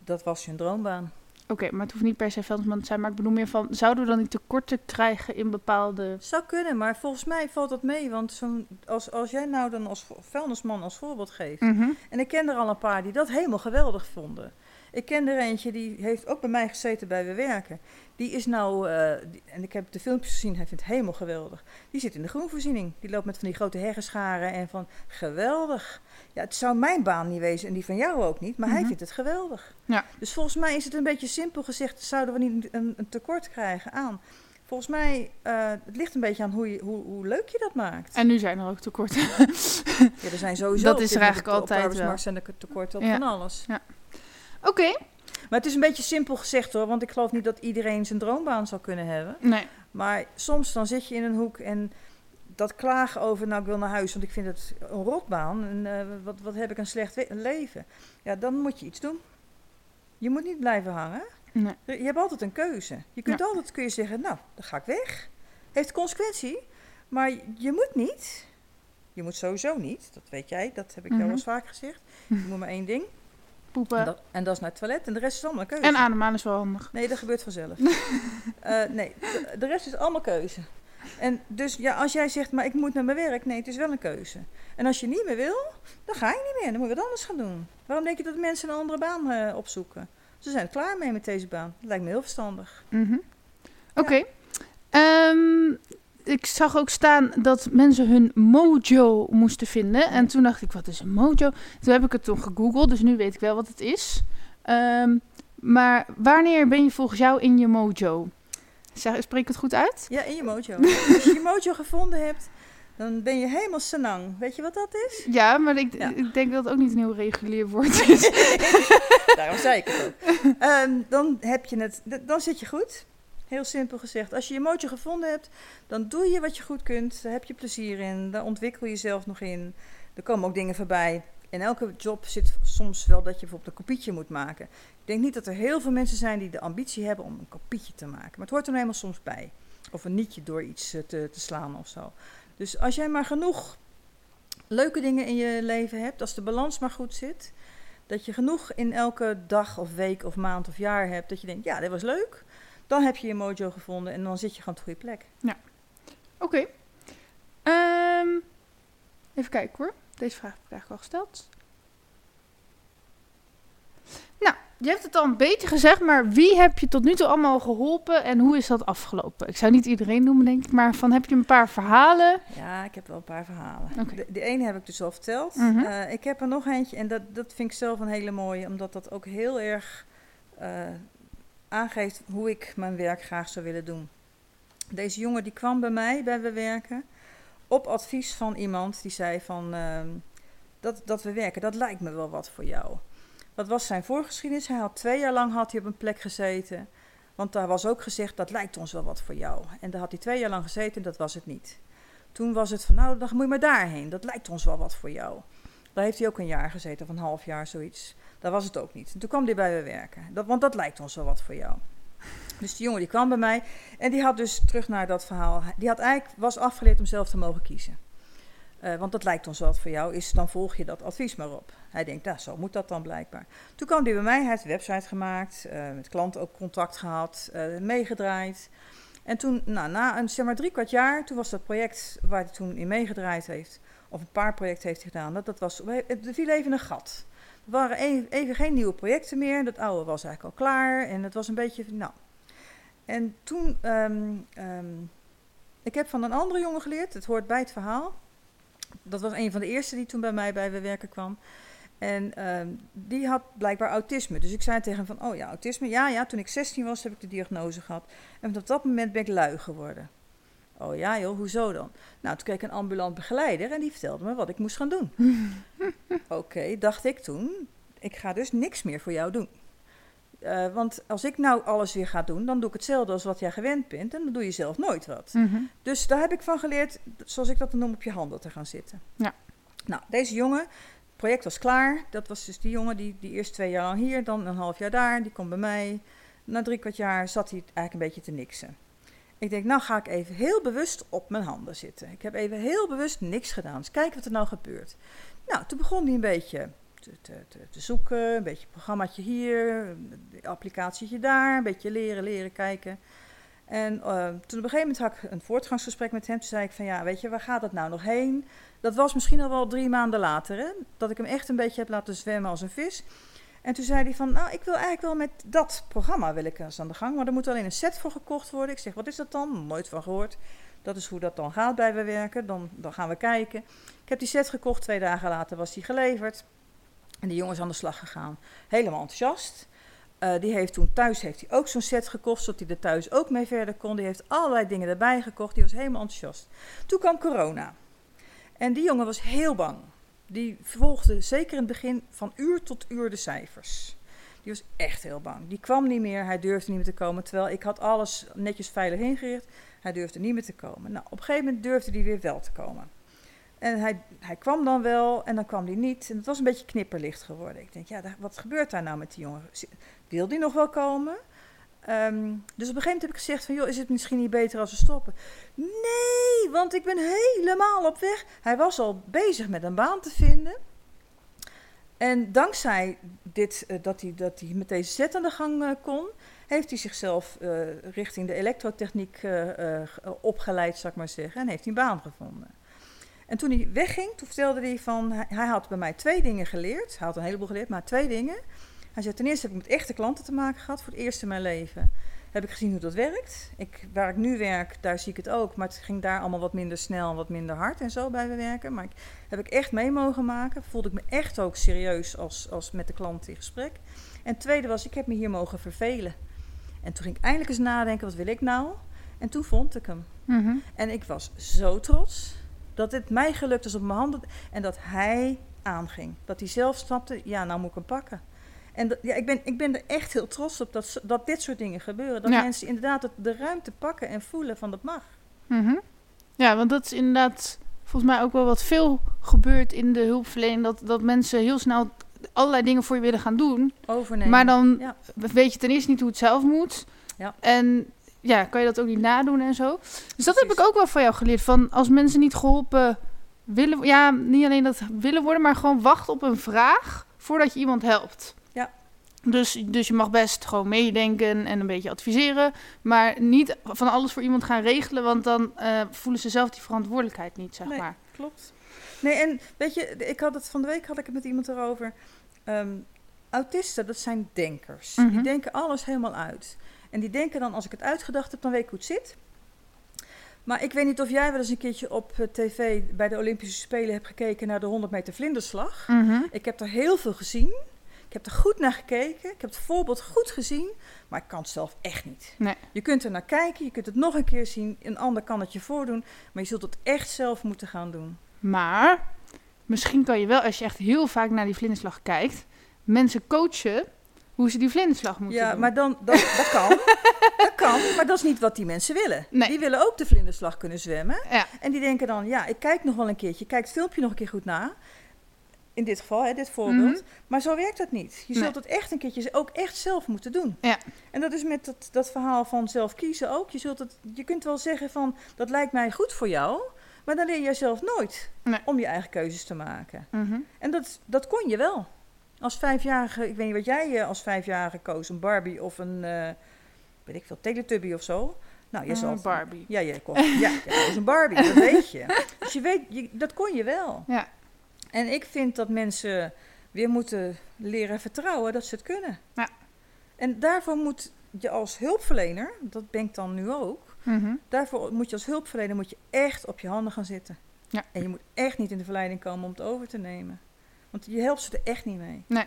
Dat was hun droombaan. Oké, maar het hoeft niet per se vuilnisman te zijn, maar ik bedoel meer van, zouden we dan niet tekorten krijgen in bepaalde... Zou kunnen, maar volgens mij valt dat mee. Want zo'n, als, als jij nou dan als vuilnisman als voorbeeld geeft. Mhm. En ik ken er al een paar die dat helemaal geweldig vonden. Ik ken er eentje die heeft ook bij mij gezeten bij We Werken. Die is nou, eh, die- en ik heb de filmpjes gezien, hij vindt het helemaal geweldig. Die zit in de groenvoorziening. Die loopt met van die grote heggenscharen en van geweldig. Ja, het zou mijn baan niet wezen en die van jou ook niet, maar hij Mhm. vindt het geweldig. Ja. Dus volgens mij is het een beetje simpel gezegd, zouden we niet een, een tekort krijgen aan. Volgens mij, eh, het ligt een beetje aan hoe, je, hoe, hoe leuk je dat maakt. En nu zijn er ook tekorten. Ja, er zijn sowieso Dat op is er eigenlijk op altijd arbeidsmarkt zijn er tekorten op Ja. van alles. Oké. Maar het is een beetje simpel gezegd hoor, want ik geloof niet dat iedereen zijn droombaan zou kunnen hebben. Nee. Maar soms dan zit je in een hoek en dat klagen over, nou ik wil naar huis, want ik vind het een rotbaan. En eh, wat, wat heb ik een slecht leven. Ja, dan moet je iets doen. Je moet niet blijven hangen. nee. Je hebt altijd een keuze. Je kunt Ja. altijd kun je zeggen, nou, dan ga ik weg. Heeft consequentie, maar je moet niet. Je moet sowieso niet, dat weet jij, dat heb ik Mhm. al eens vaak gezegd. Je moet maar één ding, en Poepen. dat, en dat is naar het toilet. En de rest is allemaal keuze. En ademhalen is wel handig. Nee, dat gebeurt vanzelf. Eh, nee, de, de rest is allemaal keuze. En dus ja, als jij zegt, maar ik moet naar mijn werk, nee, het is wel een keuze. En als je niet meer wil, dan ga je niet meer. Dan moet je wat anders gaan doen. Waarom denk je dat mensen een andere baan eh, opzoeken? Ze zijn er klaar mee met deze baan. Dat lijkt me heel verstandig. Mhm. Oké. Ehm, ik zag ook staan dat mensen hun mojo moesten vinden. En toen dacht ik, wat is een mojo? Toen heb ik het toen gegoogeld, dus nu weet ik wel wat het is. Ehm, maar wanneer ben je volgens jou in je mojo? Zeg, spreek ik het goed uit? Ja, in je mojo. Als je je mojo gevonden hebt, Dan ben je helemaal senang. Weet je wat dat is? Ja, maar ik, Ja. ik denk dat het ook niet een heel regulier woord is. Daarom zei ik het ook. Ehm, dan, heb je het, dan zit je goed. Heel simpel gezegd. Als je je mojo gevonden hebt, dan doe je wat je goed kunt. Daar heb je plezier in. Daar ontwikkel je jezelf nog in. Er komen ook dingen voorbij. In elke job zit soms wel dat je bijvoorbeeld een kopietje moet maken. Ik denk niet dat er heel veel mensen zijn die de ambitie hebben om een kopietje te maken. Maar het hoort er nou helemaal soms bij. Of een nietje door iets eh, te, te slaan of zo. Dus als jij maar genoeg leuke dingen in je leven hebt, als de balans maar goed zit, dat je genoeg in elke dag of week of maand of jaar hebt, dat je denkt, ja, dit was leuk, dan heb je je mojo gevonden en dan zit je gewoon op de goede plek. Oké. Ehm, even kijken hoor. Deze vraag heb ik eigenlijk al gesteld. Nou, je hebt het al een beetje gezegd, maar wie heb je tot nu toe allemaal geholpen en hoe is dat afgelopen? Ik zou niet iedereen noemen, denk ik, maar van heb je een paar verhalen? Ja, ik heb wel een paar verhalen. De, de ene heb ik dus al verteld. Mhm. Eh, ik heb er nog eentje en dat, dat vind ik zelf een hele mooie, omdat dat ook heel erg eh, aangeeft hoe ik mijn werk graag zou willen doen. Deze jongen die kwam bij mij bij We Werken op advies van iemand die zei van ehm, dat, dat we werken, dat lijkt me wel wat voor jou. Wat was zijn voorgeschiedenis? Hij had twee jaar lang had hij op een plek gezeten. Want daar was ook gezegd, dat lijkt ons wel wat voor jou. En daar had hij twee jaar lang gezeten en dat was het niet. Toen was het van, nou, dan moet je maar daarheen. Dat lijkt ons wel wat voor jou. Daar heeft hij ook een jaar gezeten, of een half jaar, zoiets. Daar was het ook niet. En toen kwam hij bij me werken. Dat, want dat lijkt ons wel wat voor jou. Dus die jongen die kwam bij mij en die had dus terug naar dat verhaal. Die had eigenlijk, was afgeleerd om zelf te mogen kiezen. Eh, want dat lijkt ons wat voor jou, is dan volg je dat advies maar op. Hij denkt, nou, zo moet dat dan blijkbaar. Toen kwam hij bij mij, hij heeft een website gemaakt, eh, met klanten ook contact gehad, eh, meegedraaid. En toen, nou, na een, zeg maar drie kwart jaar, toen was dat project waar hij toen in meegedraaid heeft, of een paar projecten heeft gedaan, dat, dat was, er viel even een gat. Er waren even, even geen nieuwe projecten meer, dat oude was eigenlijk al klaar en het was een beetje, nou. En toen, ehm, ehm, ik heb van een andere jongen geleerd, het hoort bij het verhaal. Dat was een van de eerste die toen bij mij bij We Werken kwam. En ehm, die had blijkbaar autisme. Dus ik zei tegen hem van, oh ja, autisme. Ja, ja, toen ik 16 was heb ik de diagnose gehad. En op dat moment ben ik lui geworden. Oh ja joh, hoezo dan? Nou, toen kreeg ik een ambulant begeleider en die vertelde me wat ik moest gaan doen. Oké, dacht ik toen, ik ga dus niks meer voor jou doen. Eh, want als ik nou alles weer ga doen, dan doe ik hetzelfde als wat jij gewend bent. En dan doe je zelf nooit wat. Mhm. Dus daar heb ik van geleerd, zoals ik dat dan noem, op je handen te gaan zitten. Ja. Nou, deze jongen, het project was klaar. Dat was dus die jongen die, die eerst twee jaar lang hier, dan een half jaar daar. Die komt bij mij. Na drie kwart jaar zat hij eigenlijk een beetje te niksen. Ik denk, nou ga ik even heel bewust op mijn handen zitten. Ik heb even heel bewust niks gedaan. Dus kijken wat er nou gebeurt. Nou, toen begon hij een beetje te, te, te, zoeken. Een beetje programmaatje hier, een applicatietje daar. Een beetje leren, leren, kijken. En eh, toen op een gegeven moment had ik een voortgangsgesprek met hem. Toen zei ik van, ja, weet je, waar gaat dat nou nog heen? Dat was misschien al wel drie maanden later, hè? Dat ik hem echt een beetje heb laten zwemmen als een vis. En toen zei hij van, nou, ik wil eigenlijk wel met dat programma wil ik eens aan de gang. Maar er moet alleen een set voor gekocht worden. Ik zeg, wat is dat dan? Nooit van gehoord. Dat is hoe dat dan gaat bij we werken. Dan, dan gaan we kijken. Ik heb die set gekocht. Twee dagen later was die geleverd. En die jongen is aan de slag gegaan. Helemaal enthousiast. Uh, die heeft toen thuis heeft hij ook zo'n set gekocht, zodat hij er thuis ook mee verder kon. Die heeft allerlei dingen erbij gekocht. Die was helemaal enthousiast. Toen kwam corona. En die jongen was heel bang. Die volgde zeker in het begin van uur tot uur de cijfers. Die was echt heel bang. Die kwam niet meer, hij durfde niet meer te komen. Terwijl ik had alles netjes veilig ingericht. Hij durfde niet meer te komen. Nou, op een gegeven moment durfde hij weer wel te komen. En hij, hij kwam dan wel en dan kwam hij niet. En het was een beetje knipperlicht geworden. Ik denk, ja, wat gebeurt daar nou met die jongen? Wil die nog wel komen? Um, dus op een gegeven moment heb ik gezegd van, joh, is het misschien niet beter als we stoppen? Nee, want ik ben helemaal op weg. Hij was al bezig met een baan te vinden. En dankzij dit, uh, dat, hij, dat hij met deze zet aan de gang uh, kon, heeft hij zichzelf uh, richting de elektrotechniek opgeleid, zou ik maar zeggen. En heeft hij een baan gevonden. En toen hij wegging, toen vertelde hij van, hij, had bij mij twee dingen geleerd. Hij had een heleboel geleerd, maar twee dingen. Hij zei, ten eerste heb ik met echte klanten te maken gehad, voor het eerst in mijn leven. Heb ik gezien hoe dat werkt. Ik, waar ik nu werk, daar zie ik het ook, maar het ging daar allemaal wat minder snel en wat minder hard en zo bij we werken. Maar ik, heb ik echt mee mogen maken. Voelde ik me echt ook serieus als, als met de klant in gesprek. En het tweede was, ik heb me hier mogen vervelen. En toen ging ik eindelijk eens nadenken, wat wil ik nou? En toen vond ik hem. Mhm. En ik was zo trots. Dat het mij gelukt is op mijn handen en dat hij aanging. Dat hij zelf snapte, ja, nou moet ik hem pakken. En dat- ja, ik, ben, ik ben er echt heel trots op dat, dat dit soort dingen gebeuren. Dat Ja. mensen inderdaad het- de ruimte pakken en voelen van dat mag. Mhm. Ja, want dat is inderdaad volgens mij ook wel wat veel gebeurt in de hulpverlening. Dat, dat mensen heel snel allerlei dingen voor je willen gaan doen. Overnemen. Maar dan Ja. weet je ten eerste niet hoe het zelf moet. Ja. En ja, kan je dat ook niet nadoen en zo. Dus dat heb ik ook wel van jou geleerd. Van als mensen niet geholpen willen... Ja, niet alleen dat willen worden, maar gewoon wachten op een vraag voordat je iemand helpt. Ja. Dus, dus je mag best gewoon meedenken en een beetje adviseren. Maar niet van alles voor iemand gaan regelen. Want dan eh, voelen ze zelf die verantwoordelijkheid niet, zeg Nee. maar. Klopt. Nee, en weet je, ik had het van de week had ik het met iemand erover. Ehm, autisten, dat zijn denkers. Mhm. Die denken alles helemaal uit. En die denken dan, als ik het uitgedacht heb, dan weet ik hoe het zit. Maar ik weet niet of jij wel eens een keertje op eh, tv bij de Olympische Spelen hebt gekeken naar de 100 meter vlinderslag. Mhm. Ik heb er heel veel gezien. Ik heb er goed naar gekeken. Ik heb het voorbeeld goed gezien. Maar ik kan het zelf echt niet. Nee. Je kunt er naar kijken. Je kunt het nog een keer zien. Een ander kan het je voordoen. Maar je zult het echt zelf moeten gaan doen. Maar misschien kan je wel, als je echt heel vaak naar die vlinderslag kijkt, mensen coachen hoe ze die vlinderslag moeten Ja, doen. maar dan, dat, dat kan. dat kan. Maar dat is niet wat die mensen willen. Nee. Die willen ook de vlinderslag kunnen zwemmen. Ja, En die denken dan, ja, ik kijk nog wel een keertje. Kijk het filmpje nog een keer goed na. In dit geval, hè, dit voorbeeld. Mhm. Maar zo werkt dat niet. Je Nee. zult het echt een keertje ook echt zelf moeten doen. Ja. En dat is met dat, dat verhaal van zelf kiezen ook. Je, zult het, je kunt wel zeggen van, dat lijkt mij goed voor jou. Maar dan leer je zelf nooit Nee. om je eigen keuzes te maken. Mhm. En dat, dat kon je wel. Als vijfjarige, ik weet niet wat jij eh, als vijfjarige koos, een Barbie of een, eh, weet ik veel, Teletubby of zo. Nou, je zal Barbie. Ja, je koos, ja, koos een Barbie, dat weet je. Dus je weet, je, dat kon je wel. Ja. En ik vind dat mensen weer moeten leren vertrouwen dat ze het kunnen. Ja. En daarvoor moet je als hulpverlener, dat ben ik dan nu ook, Mhm. daarvoor moet je als hulpverlener moet je echt op je handen gaan zitten. Ja. En je moet echt niet in de verleiding komen om het over te nemen. Want je helpt ze er echt niet mee. Nee.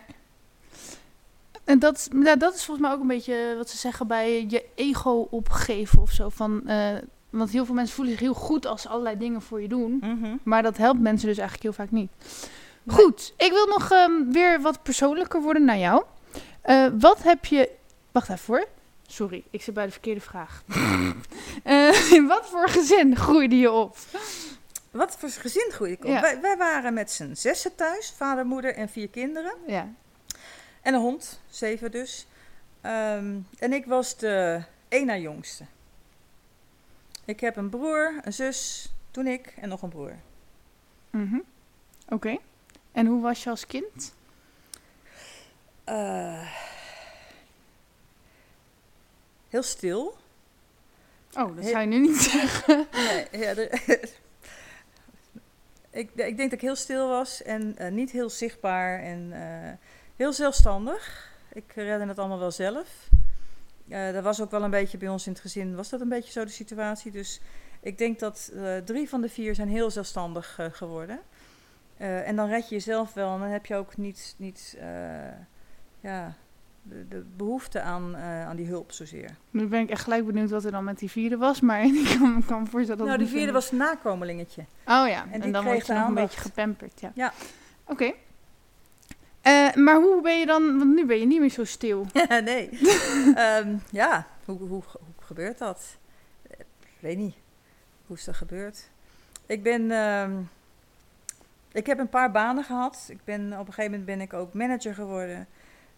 En dat, is- dat is volgens mij ook een beetje wat ze zeggen bij je ego opgeven of zo. Van, eh, want heel veel mensen voelen zich heel goed als ze allerlei dingen voor je doen. Maar dat helpt mensen dus eigenlijk heel vaak niet. Goed, ik wil nog ehm, weer wat persoonlijker worden naar jou. Eh, wat heb je... Wacht even hoor. Sorry, ik zit bij de verkeerde vraag. Eh, in wat voor gezin groeide je op? Wat voor gezin groeide ik op? Ja. Wij, wij waren met z'n zessen thuis. Vader, moeder en vier kinderen. Ja. En een hond, zeven dus. Ehm, en ik was de één na jongste. Ik heb een broer, een zus, toen ik en nog een broer. Mhm. Oké. En hoe was je als kind? Eh, heel stil. Oh, dat zou je nu niet zeggen. Nee, ja, ik, ik denk dat ik heel stil was en eh, niet heel zichtbaar en eh, heel zelfstandig. Ik redde het allemaal wel zelf. Eh dat was ook wel een beetje bij ons in het gezin, was dat een beetje zo de situatie. Dus ik denk dat drie van de vier zijn heel zelfstandig geworden. En dan red je jezelf wel en dan heb je ook niet, niet ja, de, de behoefte aan, eh, aan die hulp zozeer. Nu ben ik echt gelijk benieuwd wat er dan met die vierde was. Maar ik kan me kan me voorstellen dat nou, die vierde was een nakomelingetje. Oh ja, en en, die dan kreeg je nog een beetje gepamperd. Ja. Ja. Oké. Eh, maar hoe ben je dan... Want nu ben je niet meer zo stil. nee. Ehm, ja, hoe, hoe, hoe gebeurt dat? Ik weet niet. Hoe is dat gebeurd? Ik ben... ehm, ik heb een paar banen gehad. Ik ben, op een gegeven moment ben ik ook manager geworden.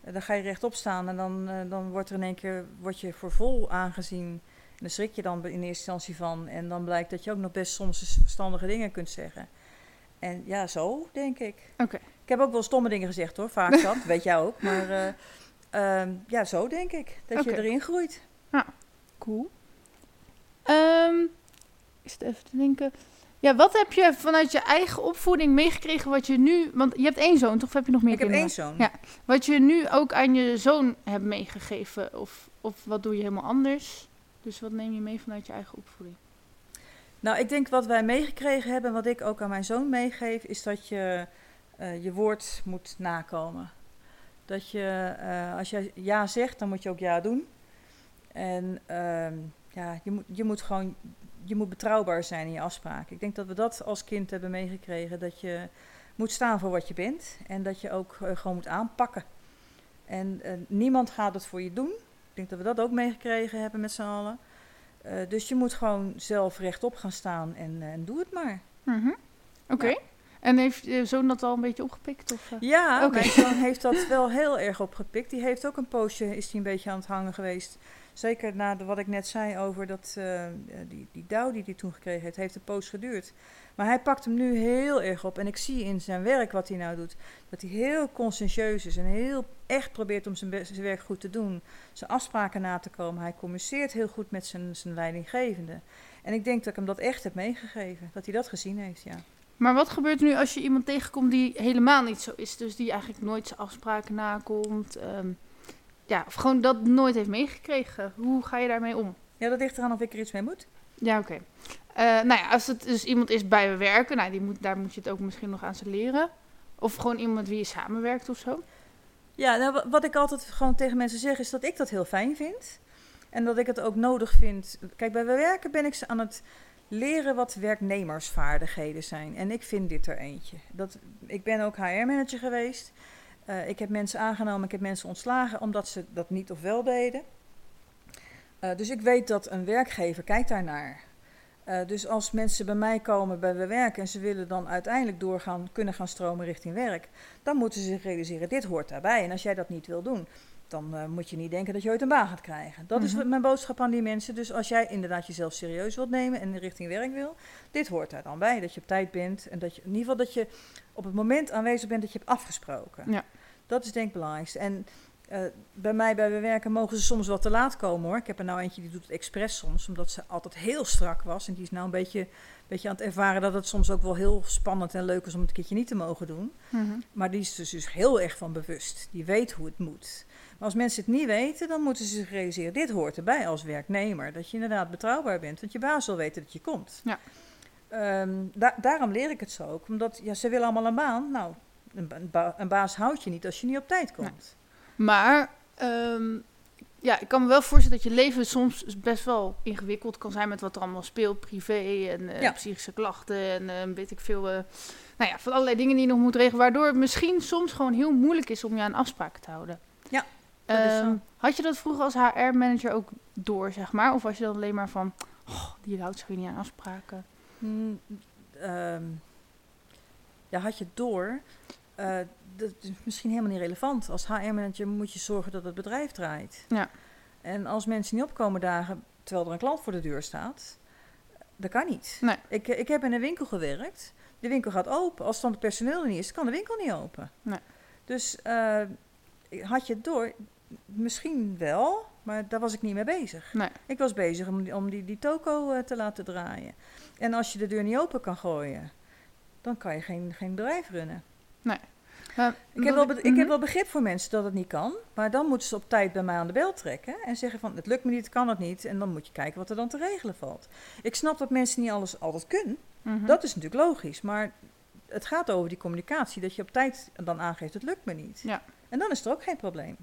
Eh, dan ga je rechtop staan en dan, eh, dan wordt er in één keer word je voor vol aangezien. En daar schrik je dan in eerste instantie van. En dan blijkt dat je ook nog best soms verstandige dingen kunt zeggen. En ja, zo denk ik. Oké. Ik heb ook wel stomme dingen gezegd hoor, vaak dat, weet jij ook. Maar eh, ehm, ja, zo denk ik. Dat je erin groeit. Cool. Ehm is het even te denken. Ja, wat heb je vanuit je eigen opvoeding meegekregen wat je nu... Want je hebt één zoon, toch? Of heb je nog meer ik heb één zoon. Ja. Wat je nu ook aan je zoon hebt meegegeven? Of, of wat doe je helemaal anders? Dus wat neem je mee vanuit je eigen opvoeding? Nou, ik denk wat wij meegekregen hebben, wat ik ook aan mijn zoon meegeef, is dat je eh, je woord moet nakomen. Dat je, eh, als je ja zegt, dan moet je ook ja doen. En ehm, ja, je moet, je moet gewoon je moet betrouwbaar zijn in je afspraken. Ik denk dat we dat als kind hebben meegekregen. Dat je moet staan voor wat je bent. En dat je ook eh, gewoon moet aanpakken. En eh, niemand gaat het voor je doen. Ik denk dat we dat ook meegekregen hebben met z'n allen. Eh, dus je moet gewoon zelf rechtop gaan staan en, en doe het maar. Mhm. Oké. En heeft je zoon dat al een beetje opgepikt? Of? Ja, Oké. mijn zoon heeft dat wel heel erg opgepikt. Die heeft ook een poosje, is hij een beetje aan het hangen geweest. Zeker na de, wat ik net zei over dat, eh, die, die dauw die hij toen gekregen heeft, heeft een poos geduurd. Maar hij pakt hem nu heel erg op. En ik zie in zijn werk wat hij nou doet, dat hij heel conscientieus is en heel echt probeert om zijn, zijn werk goed te doen. Zijn afspraken na te komen. Hij communiceert heel goed met zijn, zijn leidinggevende. En ik denk dat ik hem dat echt heb meegegeven. Dat hij dat gezien heeft, ja. Maar wat gebeurt nu als je iemand tegenkomt die helemaal niet zo is? Dus die eigenlijk nooit zijn afspraken nakomt. ehm, ja, of gewoon dat nooit heeft meegekregen. Hoe ga je daarmee om? Ja, dat ligt eraan of ik er iets mee moet. Ja, oké. Eh, nou ja, als het dus iemand is bij we werken, nou, die moet, daar moet je het ook misschien nog aan ze leren. Of gewoon iemand wie je samenwerkt of zo. Ja, nou, wa- wat ik altijd gewoon tegen mensen zeg is dat ik dat heel fijn vind. En dat ik het ook nodig vind. Kijk, bij we werken ben ik ze aan het leren wat werknemersvaardigheden zijn. En ik vind dit er eentje. Dat, ik ben ook HR-manager geweest. Eh, ik heb mensen aangenomen, ik heb mensen ontslagen omdat ze dat niet of wel deden. Eh, dus ik weet dat een werkgever kijkt daarnaar. Eh, dus als mensen bij mij komen bij we werken en ze willen dan uiteindelijk doorgaan, kunnen gaan stromen richting werk, dan moeten ze zich realiseren, dit hoort daarbij. En als jij dat niet wil doen, dan eh, moet je niet denken dat je ooit een baan gaat krijgen. Dat is Mhm. mijn boodschap aan die mensen. Dus als jij inderdaad jezelf serieus wilt nemen en richting werk wil, dit hoort daar dan bij. Dat je op tijd bent en dat je in ieder geval dat je op het moment aanwezig bent dat je hebt afgesproken. Ja. Dat is denk ik het belangrijkste. En eh, bij mij bij we werken mogen ze soms wat te laat komen hoor. Ik heb er nou eentje die doet het expres soms, omdat ze altijd heel strak was. En die is nou een beetje, beetje aan het ervaren dat het soms ook wel heel spannend en leuk is om het een keertje niet te mogen doen. Maar die is dus, dus heel erg van bewust. Die weet hoe het moet. Maar als mensen het niet weten, dan moeten ze zich realiseren: dit hoort erbij als werknemer. Dat je inderdaad betrouwbaar bent, want je baas wil weten dat je komt. Ja. Ehm, da- daarom leer ik het zo ook. Omdat ja, ze willen allemaal een baan. Nou, een, ba- een ba- een baas houdt je niet als je niet op tijd komt. Maar ehm, ja, ik kan me wel voorstellen dat je leven soms best wel ingewikkeld kan zijn met wat er allemaal speelt, privé en eh, Ja. psychische klachten en eh, weet ik veel. eh, nou ja, van allerlei dingen die je nog moet regelen, waardoor het misschien soms gewoon heel moeilijk is om je aan afspraken te houden. Ja. Ehm, had je dat vroeger als HR-manager ook door, zeg maar? Of was je dan alleen maar van, oh, die houdt zich weer niet aan afspraken? Ehm, ja, had je door. Eh, dat is misschien helemaal niet relevant. Als HR-manager moet je zorgen dat het bedrijf draait. Ja. En als mensen niet opkomen dagen terwijl er een klant voor de deur staat, dat kan niet. Nee. Ik, ik heb in een winkel gewerkt. De winkel gaat open. Als dan het personeel er niet is, kan de winkel niet open. Nee. Dus eh, had je het door? Misschien wel, maar daar was ik niet mee bezig. Nee. Ik was bezig om die, om die, die toko eh, te laten draaien. En als je de deur niet open kan gooien, dan kan je geen, geen bedrijf runnen. Maar Ik heb, wel, ik mhm. heb wel begrip voor mensen dat het niet kan. Maar dan moeten ze op tijd bij mij aan de bel trekken. En zeggen van, het lukt me niet, het kan het niet. En dan moet je kijken wat er dan te regelen valt. Ik snap dat mensen niet alles altijd kunnen. Mhm. Dat is natuurlijk logisch. Maar het gaat over die communicatie. Dat je op tijd dan aangeeft, het lukt me niet. Ja. En dan is er ook geen probleem.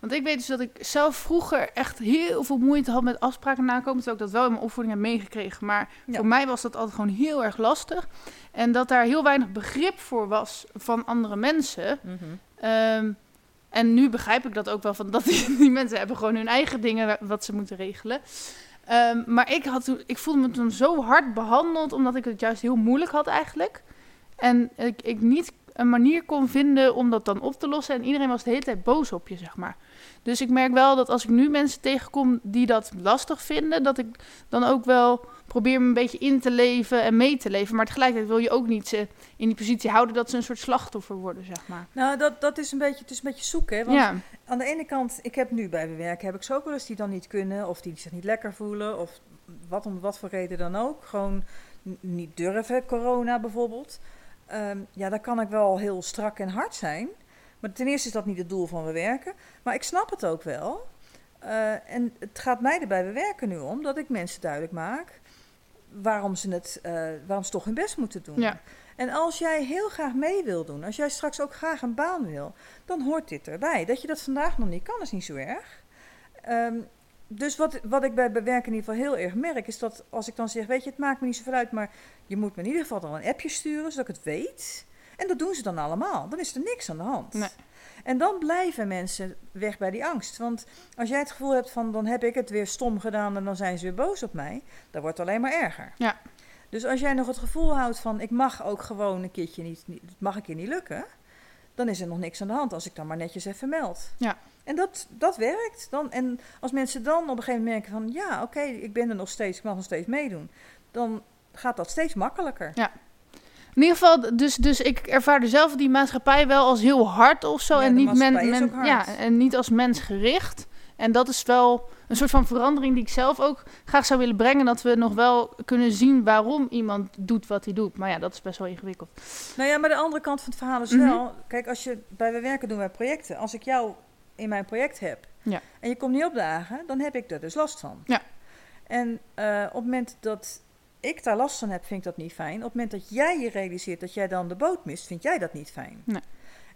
Want ik weet dus dat ik zelf vroeger echt heel veel moeite had met afspraken nakomen. Terwijl ik dat wel in mijn opvoeding heb meegekregen. Maar Ja. voor mij was dat altijd gewoon heel erg lastig. En dat daar heel weinig begrip voor was van andere mensen. Ehm, en nu begrijp ik dat ook wel van dat die, die mensen hebben gewoon hun eigen dingen wa- wat ze moeten regelen. Ehm, maar ik, had ik voelde me toen zo hard behandeld, omdat ik het juist heel moeilijk had eigenlijk. En ik, ik niet een manier kon vinden om dat dan op te lossen. En iedereen was de hele tijd boos op je, zeg maar. Dus ik merk wel dat als ik nu mensen tegenkom die dat lastig vinden, dat ik dan ook wel probeer me een beetje in te leven en mee te leven. Maar tegelijkertijd wil je ook niet ze in die positie houden dat ze een soort slachtoffer worden, zeg maar. Nou, dat, dat is een beetje, het is een beetje zoeken. Hè? Want ja, aan de ene kant, ik heb nu bij mijn werk, heb ik ze ook wel eens die dan niet kunnen. Of die zich niet lekker voelen. Of wat om wat voor reden dan ook. Gewoon niet durven, corona bijvoorbeeld. Ehm, ja, dan kan ik wel heel strak en hard zijn. Maar ten eerste is dat niet het doel van we werken. Maar ik snap het ook wel. Eh, en het gaat mij er bij we werken nu om dat ik mensen duidelijk maak waarom ze, het, eh, waarom ze toch hun best moeten doen. Ja. En als jij heel graag mee wil doen, als jij straks ook graag een baan wil, dan hoort dit erbij. Dat je dat vandaag nog niet kan, is niet zo erg. Ehm, dus wat, wat ik bij bewerken in ieder geval heel erg merk, is dat als ik dan zeg, weet je, het maakt me niet zoveel uit, maar je moet me in ieder geval dan een appje sturen, zodat ik het weet. En dat doen ze dan allemaal. Dan is er niks aan de hand. Nee. En dan blijven mensen weg bij die angst. Want als jij het gevoel hebt van, dan heb ik het weer stom gedaan en dan zijn ze weer boos op mij, dan wordt het alleen maar erger. Ja. Dus als jij nog het gevoel houdt van, ik mag ook gewoon een keertje niet, niet het mag een keer niet lukken, dan is er nog niks aan de hand als ik dan maar netjes even meld. Ja. En dat, dat werkt. Dan, en als mensen dan op een gegeven moment merken van, ja, oké, ik ben er nog steeds, ik mag nog steeds meedoen, dan gaat dat steeds makkelijker. In ieder geval, dus, dus ik ervaarde zelf die maatschappij wel als heel hard of zo. Ja, en, niet men, ja, en niet als mensgericht. En dat is wel een soort van verandering die ik zelf ook graag zou willen brengen. Dat we nog wel kunnen zien waarom iemand doet wat hij doet. Maar ja, dat is best wel ingewikkeld. Nou ja, maar de andere kant van het verhaal is Mhm. wel, kijk, als je bij we werken doen wij projecten. Als ik jou in mijn project heb Ja. en je komt niet opdagen, dan heb ik er dus last van. Ja. En eh, op het moment dat ik daar last van heb, vind ik dat niet fijn. Op het moment dat jij je realiseert dat jij dan de boot mist, vind jij dat niet fijn. Nee.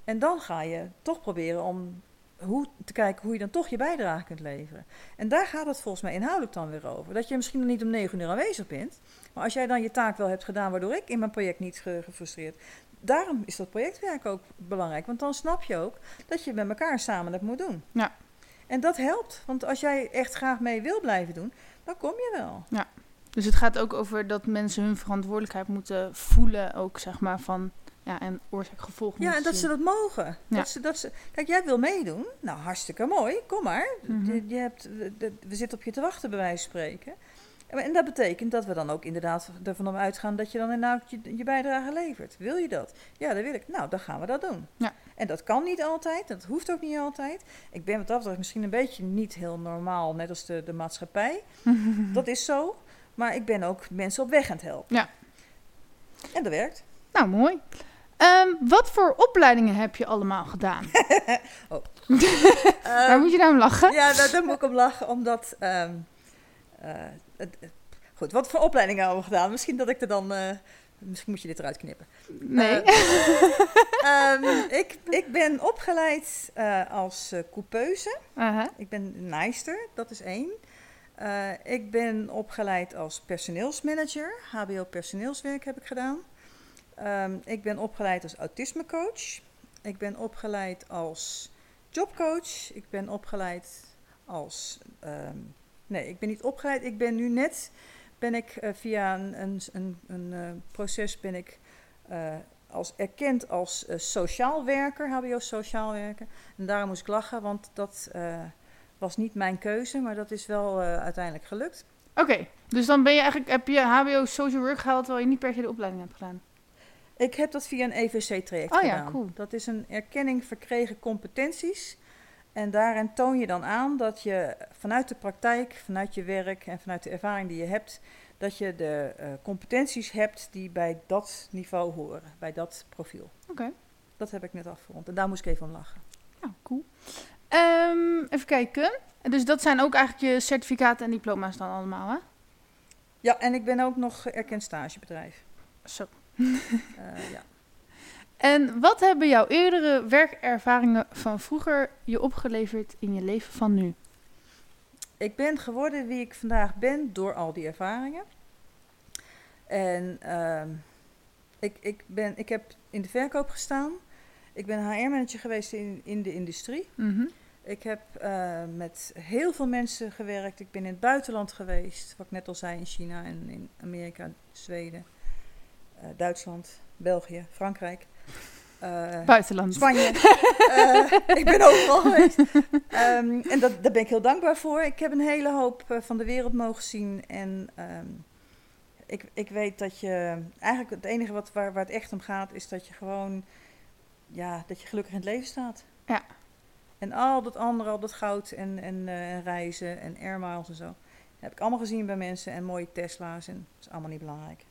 En dan ga je toch proberen om hoe, te kijken hoe je dan toch je bijdrage kunt leveren. En daar gaat het volgens mij inhoudelijk dan weer over. Dat je misschien nog niet om negen uur aanwezig bent. Maar als jij dan je taak wel hebt gedaan, waardoor ik in mijn project niet ge- gefrustreerd. Daarom is dat projectwerk ook belangrijk. Want dan snap je ook dat je met elkaar samen dat moet doen. Ja. En dat helpt. Want als jij echt graag mee wil blijven doen, dan kom je wel. Dus het gaat ook over dat mensen hun verantwoordelijkheid moeten voelen. Ook zeg maar van, ja, en oorzaak-gevolg Ja, en dat ze dat mogen. Ja. Dat ze, dat ze, kijk, jij wil meedoen. Nou, hartstikke mooi. Kom maar. Mhm. je, je hebt, we, we zitten op je te wachten, bij wijze van spreken. En dat betekent dat we dan ook inderdaad ervan uitgaan dat je dan inderdaad je, je bijdrage levert. Wil je dat? Ja, dat wil ik. Nou, dan gaan we dat doen. Ja. En dat kan niet altijd. Dat hoeft ook niet altijd. Ik ben wat betreft misschien een beetje niet heel normaal, net als de, de maatschappij. Dat is zo. Maar ik ben ook mensen op weg aan het helpen. Ja. En dat werkt. Nou, mooi. Ehm, wat voor opleidingen heb je allemaal gedaan? Waar Ehm, moet je nou om lachen? Ja, daar, daar moet ik om lachen, omdat... ehm, eh, goed, wat voor opleidingen hebben we gedaan? Misschien dat ik er dan... eh, misschien moet je dit eruit knippen. Nee. Ehm, ik, ik ben opgeleid eh, als eh, coupeuse. Ik ben naaister, dat is één. Eh, ik ben opgeleid als personeelsmanager. HBO personeelswerk heb ik gedaan. Ehm, ik ben opgeleid als autismecoach. Ik ben opgeleid als jobcoach. Ik ben opgeleid als... ehm, nee, ik ben niet opgeleid. Ik ben nu net... Ben ik eh, via een, een, een, een eh, proces ben ik eh, als erkend als sociaal werker, HBO sociaal werker. En daarom moest ik lachen, want dat was niet mijn keuze, maar dat is wel uiteindelijk gelukt. Oké, dus dan ben je eigenlijk, heb je HBO Social Work gehaald terwijl je niet per se de opleiding hebt gedaan. Ik heb dat via een EVC-traject Oh ja, gedaan. cool. Dat is een erkenning verkregen competenties. En daarin toon je dan aan dat je vanuit de praktijk, vanuit je werk en vanuit de ervaring die je hebt, dat je de eh, competenties hebt die bij dat niveau horen, bij dat profiel. Oké. Dat heb ik net afgerond en daar moest ik even om lachen. Nou, cool. Ehm, even kijken. Dus dat zijn ook eigenlijk je certificaten en diploma's dan allemaal, hè? Ja, en ik ben ook nog erkend stagebedrijf. Zo. Eh, ja. En wat hebben jouw eerdere werkervaringen van vroeger je opgeleverd in je leven van nu? Ik ben geworden wie ik vandaag ben door al die ervaringen. En ehm, ik, ik, ben, ik heb in de verkoop gestaan. Ik ben HR-manager geweest in, in de industrie. Mhm. Ik heb eh, met heel veel mensen gewerkt. Ik ben in het buitenland geweest, wat ik net al zei, in China en in Amerika, Zweden, eh, Duitsland, België, Frankrijk. Eh, Buitenland. Spanje. Eh, ik ben overal geweest. Ehm, en dat, daar ben ik heel dankbaar voor. Ik heb een hele hoop eh, van de wereld mogen zien. En ehm, ik, ik weet dat je... Eigenlijk het enige wat, waar, waar het echt om gaat... is dat je gewoon... Ja, dat je gelukkig in het leven staat. Ja. En al dat andere, al dat goud en, en, en reizen en air miles en zo... heb ik allemaal gezien bij mensen. En mooie Tesla's. En dat is allemaal niet belangrijk.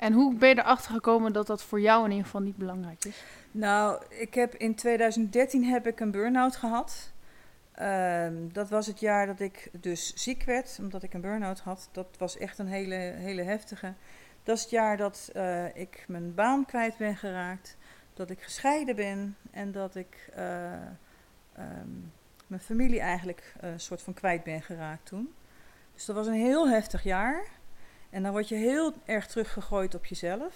En hoe ben je erachter gekomen dat dat voor jou in ieder geval niet belangrijk is? Nou, ik heb in 2013 heb ik een burn-out gehad. Ehm, dat was het jaar dat ik dus ziek werd, omdat ik een burn-out had. Dat was echt een hele, hele heftige. Dat is het jaar dat eh, ik mijn baan kwijt ben geraakt. Dat ik gescheiden ben en dat ik eh, ehm, mijn familie eigenlijk eh, een soort van kwijt ben geraakt toen. Dus dat was een heel heftig jaar. En dan word je heel erg teruggegooid op jezelf.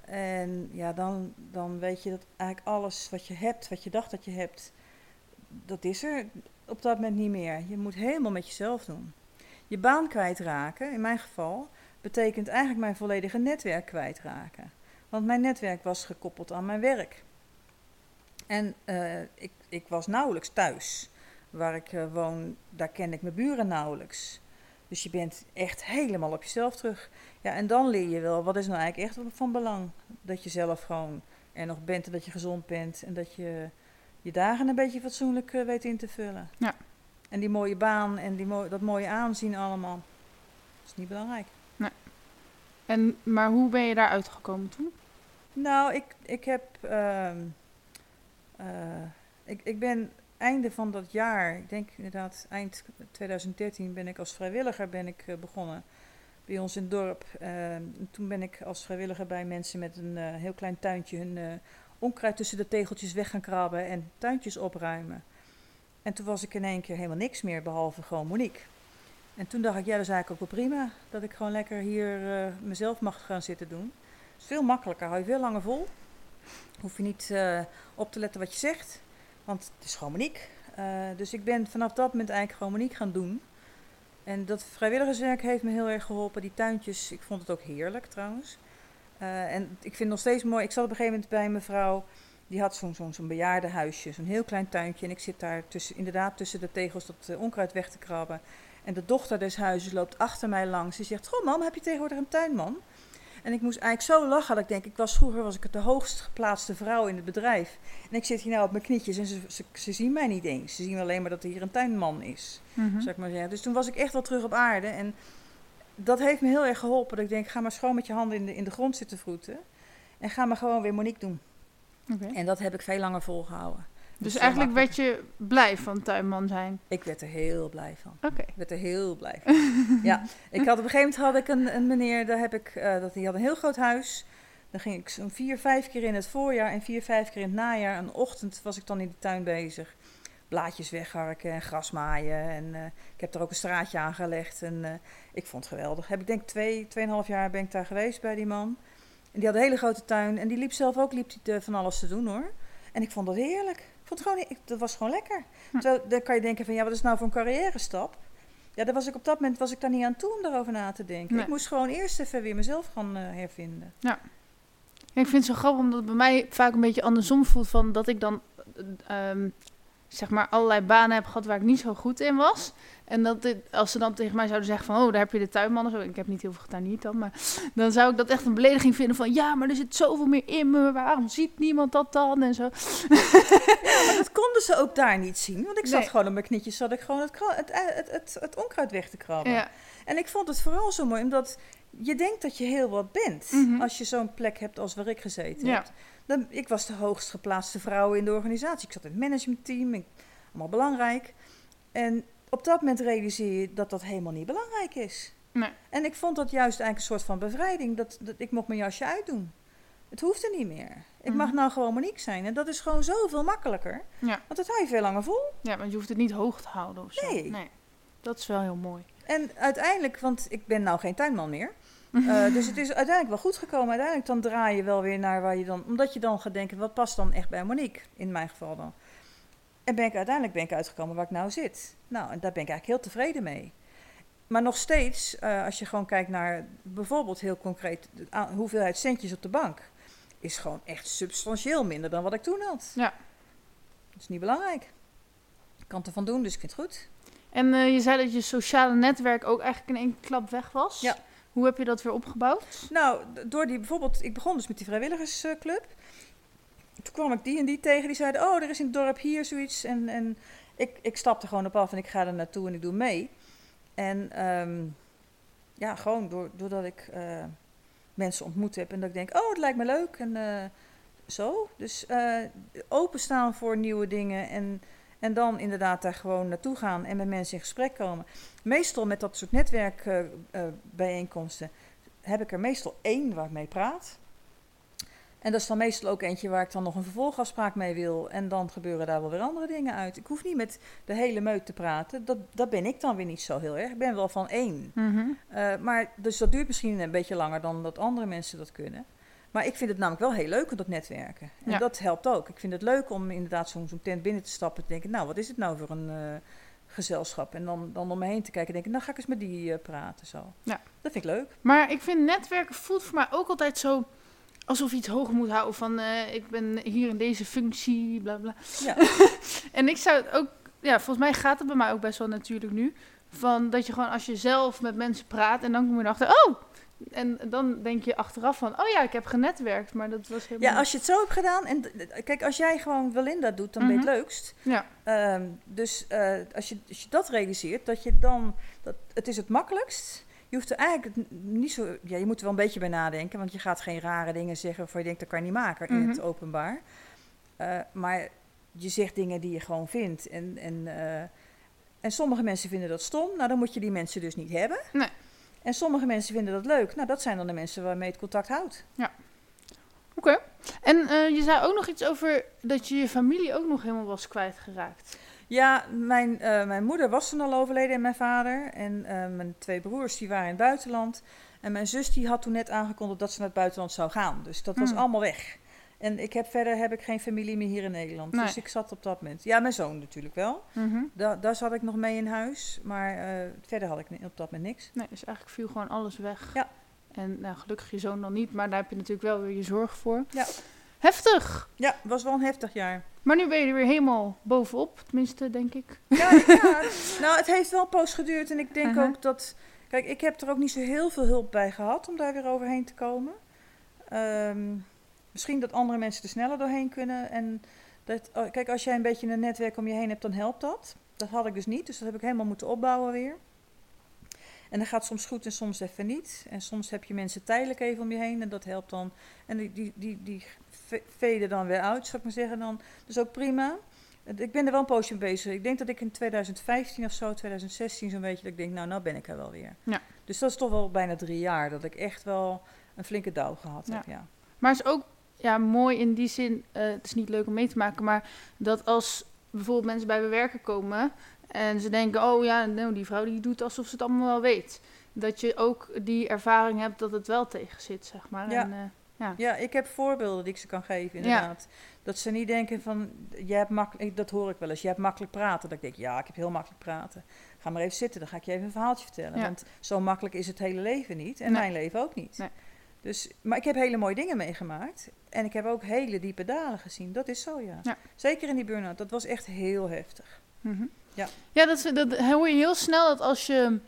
En ja, dan, dan weet je dat eigenlijk alles wat je hebt, wat je dacht dat je hebt, dat is er op dat moment niet meer. Je moet helemaal met jezelf doen. Je baan kwijtraken, in mijn geval, betekent eigenlijk mijn volledige netwerk kwijtraken. Want mijn netwerk was gekoppeld aan mijn werk. En uh, ik, ik was nauwelijks thuis. Waar ik uh, woon, daar ken ik mijn buren nauwelijks. Dus je bent echt helemaal op jezelf terug. Ja, en dan leer je wel, wat is nou eigenlijk echt van belang? Dat je zelf gewoon er nog bent en dat je gezond bent. En dat je je dagen een beetje fatsoenlijk uh, weet in te vullen. Ja. En die mooie baan en die mo dat mooie aanzien allemaal. Dat is niet belangrijk. Nee. En, maar hoe ben je daar uitgekomen toen? Nou, ik, ik heb... Uh, uh, ik, ik ben einde van dat jaar, ik denk inderdaad eind 2013, ben ik als vrijwilliger ben ik, uh, begonnen bij ons in het dorp. Uh, toen ben ik als vrijwilliger bij mensen met een uh, heel klein tuintje hun onkruid tussen de tegeltjes weg gaan krabben en tuintjes opruimen. En toen was ik in één keer helemaal niks meer, behalve gewoon Monique. En toen dacht ik, ja, dat is eigenlijk ook wel prima. Dat ik gewoon lekker hier mezelf mag gaan zitten doen. Het is veel makkelijker, hou je veel langer vol. Hoef je niet op te letten wat je zegt. Want het is gewoon Monique. Uh, dus ik ben vanaf dat moment eigenlijk gewoon Monique gaan doen. En dat vrijwilligerswerk heeft me heel erg geholpen. Die tuintjes, ik vond het ook heerlijk trouwens. Uh, en ik vind het nog steeds mooi. Ik zat op een gegeven moment bij een mevrouw. Die had zo'n zo'n zo'n bejaardenhuisje, zo'n heel klein tuintje. En ik zit daar tussen, inderdaad tussen de tegels dat uh, onkruid weg te krabben. En de dochter des huizes loopt achter mij langs. Ze zegt, goh mam, heb je tegenwoordig een tuinman? En ik moest eigenlijk zo lachen dat ik denk, ik was vroeger was ik de hoogst geplaatste vrouw in het bedrijf. En ik zit hier nou op mijn knietjes en ze, ze, ze zien mij niet eens. Ze zien alleen maar dat er hier een tuinman is, mm-hmm. zou ik maar zeggen. Dus toen was ik echt wel terug op aarde. En dat heeft me heel erg geholpen. Dat ik denk, ga maar schoon met je handen in de, in de grond zitten vroeten. En ga maar gewoon weer Monique doen. Okay. En dat heb ik veel langer volgehouden. Dus eigenlijk werd je blij van tuinman zijn? Ik werd er heel blij van. Oké. Okay. Ik werd er heel blij van. ja, ik had op een gegeven moment had ik een, een meneer, daar heb ik, uh, dat, die had een heel groot huis. Dan ging ik zo'n vier, vijf keer in het voorjaar en vier, vijf keer in het najaar. Een ochtend was ik dan in de tuin bezig. Blaadjes wegharken en gras maaien. En uh, ik heb er ook een straatje aangelegd. En uh, ik vond het geweldig. Heb ik denk twee, tweeënhalf jaar ben ik daar geweest bij die man. En die had een hele grote tuin. En die liep zelf ook liep die van alles te doen hoor. En ik vond dat heerlijk vond gewoon, ik, dat was gewoon lekker. Hm. Zo, dan kan je denken van, ja, wat is nou voor een carrière stap? Ja, daar was ik op dat moment was ik daar niet aan toe om daarover na te denken. Nee. Ik moest gewoon eerst even weer mezelf gaan uh, hervinden. Ja. ja. ik vind het zo grappig omdat het bij mij vaak een beetje andersom voelt van dat ik dan um, zeg maar allerlei banen heb gehad waar ik niet zo goed in was. En dat dit, als ze dan tegen mij zouden zeggen van, oh, daar heb je de tuinman of zo. Ik heb niet heel veel gedaan, niet dan. Maar dan zou ik dat echt een belediging vinden van, ja, maar er zit zoveel meer in me. Waarom ziet niemand dat dan? En zo. Ja, maar dat konden ze ook daar niet zien. Want ik zat nee. gewoon op mijn knietjes, zat ik gewoon het, het, het, het, het onkruid weg te krabben. Ja. En ik vond het vooral zo mooi, omdat je denkt dat je heel wat bent. Mhm. Als je zo'n plek hebt als waar ik gezeten ja. heb. Dan, ik was de hoogst geplaatste vrouw in de organisatie. Ik zat in het managementteam, ik, allemaal belangrijk. En op dat moment realiseer je dat dat helemaal niet belangrijk is. Nee. En ik vond dat juist eigenlijk een soort van bevrijding. Dat, dat ik mocht mijn jasje uitdoen. Het hoefde niet meer. Ik Mhm. mag nou gewoon Monique zijn. En dat is gewoon zoveel makkelijker. Ja. Want dat hou je veel langer vol. ja, want je hoeft het niet hoog te houden of zo. Nee. Dat is wel heel mooi. En uiteindelijk, want ik ben nou geen tuinman meer. Uh, dus het is uiteindelijk wel goed gekomen. Uiteindelijk dan draai je wel weer naar waar je dan... Omdat je dan gaat denken, wat past dan echt bij Monique? In mijn geval dan. En ben ik, uiteindelijk ben ik uitgekomen waar ik nou zit. Nou, en daar ben ik eigenlijk heel tevreden mee. Maar nog steeds, uh, als je gewoon kijkt naar bijvoorbeeld heel concreet... de hoeveelheid centjes op de bank... is gewoon echt substantieel minder dan wat ik toen had. Ja. Dat is niet belangrijk. Ik kan ervan doen, dus ik vind het goed. En uh, je zei dat je sociale netwerk ook eigenlijk in één klap weg was. Ja. Hoe heb je dat weer opgebouwd? Nou, door die bijvoorbeeld, ik begon dus met die vrijwilligersclub. Toen kwam ik die en die tegen, die zeiden: Oh, er is in het dorp hier zoiets. En, en ik, ik stapte gewoon op af en ik ga er naartoe en ik doe mee. En um, ja, gewoon door, doordat ik uh, mensen ontmoet heb en dat ik denk: Oh, het lijkt me leuk. En uh, zo. Dus uh, openstaan voor nieuwe dingen en. En dan inderdaad daar gewoon naartoe gaan en met mensen in gesprek komen. Meestal met dat soort netwerkbijeenkomsten heb ik er meestal één waar ik mee praat. En dat is dan meestal ook eentje waar ik dan nog een vervolgafspraak mee wil. En dan gebeuren daar wel weer andere dingen uit. Ik hoef niet met de hele meute te praten. Dat, dat ben ik dan weer niet zo heel erg. Ik ben wel van één. Mhm. Uh, maar, dus dat duurt misschien een beetje langer dan dat andere mensen dat kunnen. Maar ik vind het namelijk wel heel leuk om dat netwerken. En Ja. dat helpt ook. Ik vind het leuk om inderdaad zo'n tent binnen te stappen. Te denken, nou, wat is het nou voor een eh, gezelschap? En dan, dan om me heen te kijken en denken, nou ga ik eens met die eh, praten. Zo. Ja. Dat vind ik leuk. Maar ik vind netwerken voelt voor mij ook altijd zo alsof je iets hoog moet houden van eh, ik ben hier in deze functie, bla bla. Ja. En ik zou het ook, ja, volgens mij gaat het bij mij ook best wel natuurlijk nu. Van dat je gewoon als je zelf met mensen praat en dan kom je erachter, oh! En dan denk je achteraf van, oh ja, ik heb genetwerkt, maar dat was helemaal Ja, als je het zo hebt gedaan. En kijk, als jij gewoon Belinda doet, dan ben je Mhm. het leukst. Ja. Ehm, dus eh, als, je, als je dat realiseert, dat je dan. Dat, het is het makkelijkst. Je hoeft er eigenlijk niet zo. Ja, je moet er wel een beetje bij nadenken. Want je gaat geen rare dingen zeggen waarvan je denkt dat kan je niet maken in het Mhm. openbaar. Eh, maar je zegt dingen die je gewoon vindt. En, en, eh, en sommige mensen vinden dat stom. Nou, dan moet je die mensen dus niet hebben. Nee. En sommige mensen vinden dat leuk. Nou, dat zijn dan de mensen waarmee je het contact houdt. Oké. En eh, je zei ook nog iets over dat je je familie ook nog helemaal was kwijtgeraakt. Ja, mijn, eh, mijn moeder was toen al overleden en mijn vader. En eh, mijn twee broers die waren in het buitenland. En mijn zus die had toen net aangekondigd dat ze naar het buitenland zou gaan. Dus dat was Hmm. allemaal weg. En ik heb verder heb ik geen familie meer hier in Nederland. Nee. Dus ik zat op dat moment. Ja, mijn zoon natuurlijk wel. Mhm. Da daar zat ik nog mee in huis. Maar eh, verder had ik op dat moment niks. Nee, dus eigenlijk viel gewoon alles weg. Ja. En nou, gelukkig je zoon dan niet, maar daar heb je natuurlijk wel weer je zorg voor. Ja. Heftig! Ja, het was wel een heftig jaar. Maar nu ben je er weer helemaal bovenop, tenminste, denk ik. Ja, ja, nou, het heeft wel een poos geduurd. En ik denk Mhm. ook dat... Kijk, ik heb er ook niet zo heel veel hulp bij gehad om daar weer overheen te komen. Ehm, misschien dat andere mensen er sneller doorheen kunnen. En dat, oh, kijk, als jij een beetje een netwerk om je heen hebt, dan helpt dat. Dat had ik dus niet, dus dat heb ik helemaal moeten opbouwen weer. En dat gaat soms goed en soms even niet. En soms heb je mensen tijdelijk even om je heen en dat helpt dan. En die, die, die, die ve- veden dan weer uit, zou ik maar zeggen. Dan. Dat is ook prima. Het- Ik ben er wel een poosje mee bezig. Ik denk dat ik in 2015 of zo, 2016 zo'n beetje, dat ik denk, nou, nou ben ik er wel weer. Ja. Dus dat is toch wel bijna drie jaar dat ik echt wel een flinke dauw gehad heb, ja. Maar het is ook ja, mooi in die zin, eh, het is niet leuk om mee te maken, maar dat als bijvoorbeeld mensen bij mijn werken komen en ze denken, oh ja, nou, die vrouw die doet alsof ze het allemaal wel weet. Dat je ook die ervaring hebt dat het wel tegen zit, zeg maar. Ja. En, eh, Ja, ik heb voorbeelden die ik ze kan geven, inderdaad. Dat ze niet denken van, jij hebt makkelijk, dat hoor ik wel eens, jij hebt makkelijk praten. Dat ik denk, ja, ik heb heel makkelijk praten. Ga maar even zitten, dan ga ik je even een verhaaltje vertellen. Ja. Want zo makkelijk is het hele leven niet en Nee. mijn leven ook niet. Nee. Dus, maar ik heb hele mooie dingen meegemaakt. En ik heb ook hele diepe dalen gezien. Dat is zo, ja. Ja. Zeker in die burn-out. Dat was echt heel heftig. mhm. Ja. ja dat, is- dat hoor je heel snel dat als je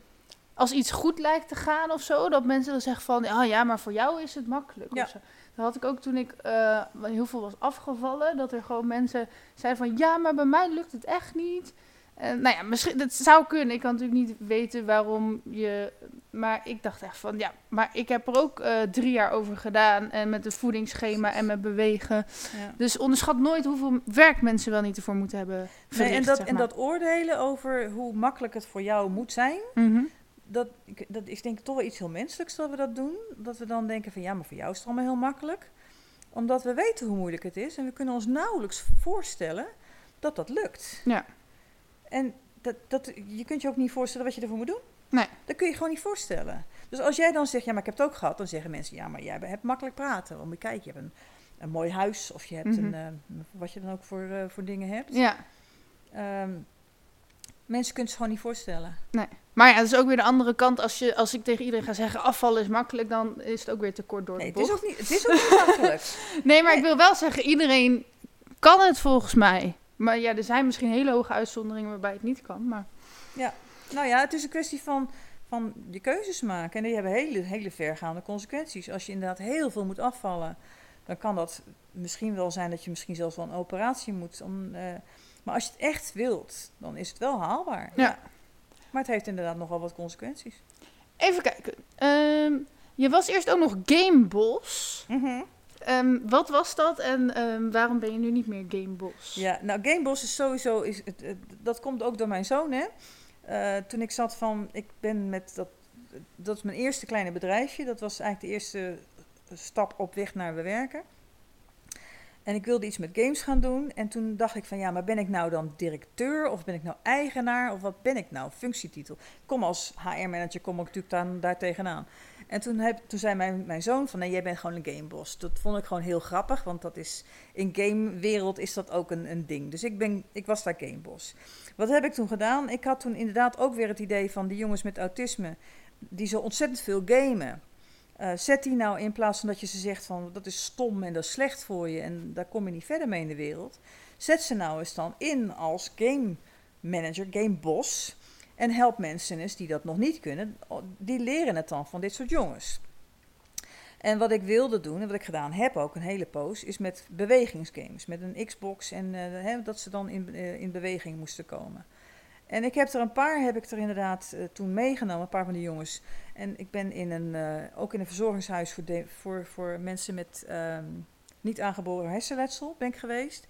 als iets goed lijkt te gaan of zo, dat mensen dan zeggen van, ah ja, maar voor jou is het makkelijk. Ja. Of zo. Dat had ik ook toen ik eh, heel veel was afgevallen, dat er gewoon mensen zeiden van, ja, maar bij mij lukt het echt niet. En, nou ja, misschien, dat zou kunnen. Ik kan natuurlijk niet weten waarom je... Maar ik dacht echt van, ja, maar ik heb er ook eh, drie jaar over gedaan. En met een voedingsschema en met bewegen. Ja. Dus onderschat nooit hoeveel werk mensen wel niet ervoor moeten hebben verricht, Nee, en dat, zeg en dat oordelen over hoe makkelijk het voor jou moet zijn, Mhm. dat, ik- dat is denk ik toch wel iets heel menselijks dat we dat doen. Dat we dan denken van ja, maar voor jou is het allemaal heel makkelijk. Omdat we weten hoe moeilijk het is en we kunnen ons nauwelijks voorstellen dat dat lukt. Ja. En dat, dat, je kunt je ook niet voorstellen wat je ervoor moet doen. Nee. Dat kun je gewoon niet voorstellen. Dus als jij dan zegt, ja, maar ik heb het ook gehad, dan zeggen mensen, ja, maar jij hebt makkelijk praten. Je kijkt, je hebt een, een mooi huis of je hebt Mhm. een, eh, wat je dan ook voor, eh, voor dingen hebt. Ja. Ehm, mensen kunnen het gewoon niet voorstellen. Maar ja, dat is ook weer de andere kant. Als, je, als ik tegen iedereen ga zeggen afvallen is makkelijk, dan is het ook weer te kort door Nee, de het is ook niet, het is ook niet makkelijk. Nee, maar ik Nee. wil wel zeggen, iedereen kan het volgens mij. Maar ja, er zijn misschien hele hoge uitzonderingen waarbij het niet kan. Maar Nou ja, het is een kwestie van, van je keuzes maken. En die hebben hele, hele vergaande consequenties. Als je inderdaad heel veel moet afvallen, dan kan dat misschien wel zijn dat je misschien zelfs wel een operatie moet. Om, eh, maar als je het echt wilt, dan is het wel haalbaar. Ja. Maar het heeft inderdaad nogal wat consequenties. even kijken. Ehm, je was eerst ook nog Gamebos. Ehm wat was dat en ehm, waarom ben je nu niet meer Gamebos? Ja, nou Gamebos is sowieso, is, dat komt ook door mijn zoon hè. Eh, toen ik zat van, ik ben met dat, dat is mijn eerste kleine bedrijfje. Dat was eigenlijk de eerste stap op weg naar we werken. En ik wilde iets met games gaan doen. En toen dacht ik van ja, maar ben ik nou dan directeur of ben ik nou eigenaar of wat ben ik nou? Functietitel. Kom als HR-manager, kom ik natuurlijk dan daar tegenaan. En toen, heb, toen zei mijn, mijn zoon van nee, jij bent gewoon een gameboss. Dat vond ik gewoon heel grappig, want dat is in gamewereld is dat ook een, een ding. Dus ik, ben, ik was daar gameboss. Wat heb ik toen gedaan? Ik had toen inderdaad ook weer het idee van die jongens met autisme, die zo ontzettend veel gamen. Uh, zet die nou in plaats van dat je ze zegt van dat is stom en dat is slecht voor je en daar kom je niet verder mee in de wereld. Zet ze nou eens dan in als game manager, game boss. En help mensen eens die dat nog niet kunnen, die leren het dan van dit soort jongens. En wat ik wilde doen, en wat ik gedaan heb ook een hele poos, is met bewegingsgames. Met een Xbox en uh, dat ze dan in, uh, in beweging moesten komen. En ik heb er een paar, heb ik er inderdaad uh, toen meegenomen, een paar van die jongens. En ik ben in een, ook in een verzorgingshuis voor, de, voor, voor mensen met um, niet aangeboren hersenletsel ben ik geweest.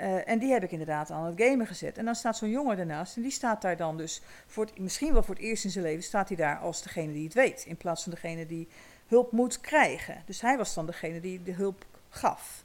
Uh, en die heb ik inderdaad aan het gamen gezet. En dan staat zo'n jongen ernaast. En die staat daar dan dus, voor misschien wel voor het eerst in zijn leven, staat hij daar als degene die het weet. In plaats van degene die hulp moet krijgen. Dus hij was dan degene die de hulp gaf.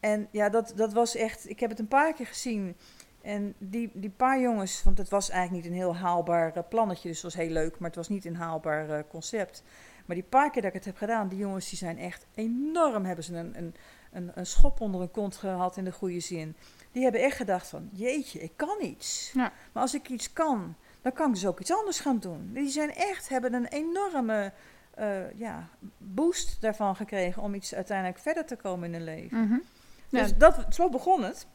En ja, dat, dat was echt, ik heb het een paar keer gezien. En die, die paar jongens, want het was eigenlijk niet een heel haalbaar uh, plannetje, dus was heel leuk, maar het was niet een haalbaar uh, concept. Maar die paar keer dat ik het heb gedaan, die jongens die zijn echt enorm, hebben ze een, een, een, een schop onder hun kont gehad in de goede zin. Die hebben echt gedacht van, jeetje, ik kan iets. Ja. Maar als ik iets kan, dan kan ik dus ook iets anders gaan doen. Die zijn echt, hebben een enorme uh, ja, boost daarvan gekregen om iets uiteindelijk verder te komen in hun leven. Mhm. Dus Ja. dat, zo begon het.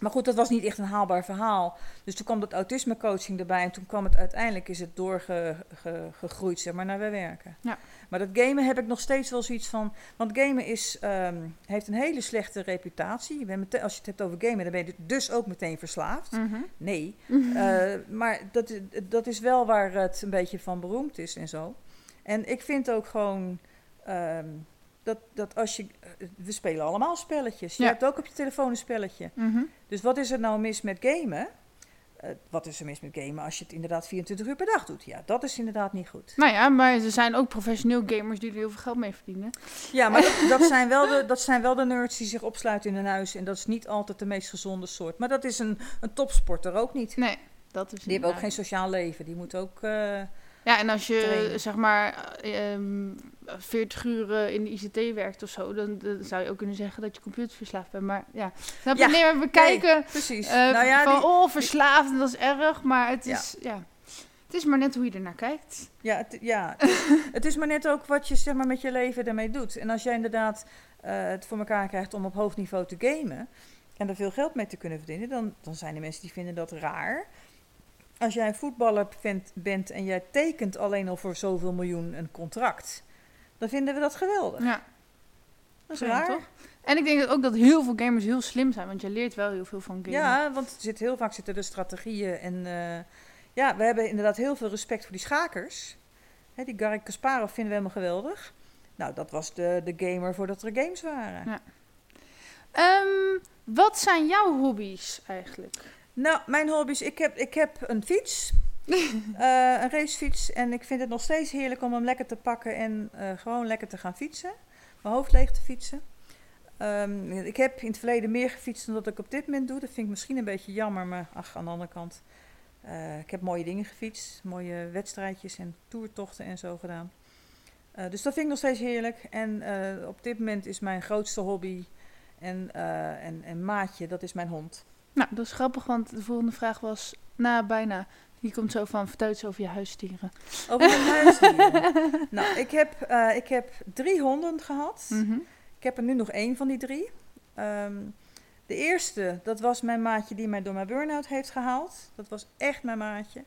Maar goed, dat was niet echt een haalbaar verhaal. Dus toen kwam dat autisme-coaching erbij. En toen kwam het uiteindelijk, is het doorgegroeid, zeg maar, naar wij werken. Ja. Maar dat gamen heb ik nog steeds wel zoiets van... Want gamen is, ehm, heeft een hele slechte reputatie. Je bent meteen, als je het hebt over gamen, dan ben je dus ook meteen verslaafd. Mhm. Nee. Eh, maar dat, dat is wel waar het een beetje van beroemd is en zo. En ik vind ook gewoon... ehm, dat, dat als je... We spelen allemaal spelletjes. Je Ja. hebt ook op je telefoon een spelletje. Mhm. Dus wat is er nou mis met gamen? Eh, wat is er mis met gamen als je het inderdaad 24 uur per dag doet? Ja, dat is inderdaad niet goed. Nou ja, maar er zijn ook professioneel gamers die er heel veel geld mee verdienen. Ja, maar dat, dat, zijn wel de, dat zijn wel de nerds die zich opsluiten in een huis. En dat is niet altijd de meest gezonde soort. Maar dat is een, een topsporter ook niet. Nee, dat is Die hebben ook geen sociaal leven. Die moeten ook... eh, Ja, en als je trainen. zeg maar ehm 40 uur in de ICT werkt of zo, dan, dan zou je ook kunnen zeggen dat je computerverslaafd bent. Maar ja, snap je? Ja, Nee, maar we kijken precies. eh, nou ja, van, die- oh, verslaafd, dat is erg, maar het is, ja. het is maar net hoe je ernaar kijkt. Ja, het, ja het, is, maar net ook wat je zeg maar, met je leven ermee doet. En als jij inderdaad eh, het voor elkaar krijgt om op hoog niveau te gamen en er veel geld mee te kunnen verdienen, dan, dan zijn er mensen die vinden dat raar. Als jij een voetballer bent en jij tekent alleen al voor zoveel miljoen een contract, dan vinden we dat geweldig. Ja, Dat is raar. toch? En ik denk ook dat heel veel gamers heel slim zijn, want je leert wel heel veel van gamen. Ja, want er zit heel vaak zitten er strategieën en eh, ja, we hebben inderdaad heel veel respect voor die schakers. Hè, die Garry Kasparov vinden we helemaal geweldig. Nou, dat was de, de gamer voordat er games waren. Ja. Ehm, wat zijn jouw hobby's eigenlijk? Nou, mijn hobby's, ik heb, ik heb een fiets, een racefiets. En ik vind het nog steeds heerlijk om hem lekker te pakken en eh, gewoon lekker te gaan fietsen. Mijn hoofd leeg te fietsen. Ehm, ik heb in het verleden meer gefietst dan dat ik op dit moment doe. Dat vind ik misschien een beetje jammer, maar ach, aan de andere kant. eh, ik heb mooie dingen gefietst, mooie wedstrijdjes en toertochten en zo gedaan. Eh, dus dat vind ik nog steeds heerlijk. En eh, op dit moment is mijn grootste hobby en, eh, en, en maatje, dat is mijn hond. Nou, dat is grappig, want de volgende vraag was, na bijna, die komt zo van, vertel iets over je huisdieren. Over mijn huisdieren. nou, ik heb, eh, ik heb drie honden gehad. Mhm. Ik heb er nu nog één van die drie. Ehm, de eerste, dat was mijn maatje die mij door mijn burn-out heeft gehaald. Dat was echt mijn maatje.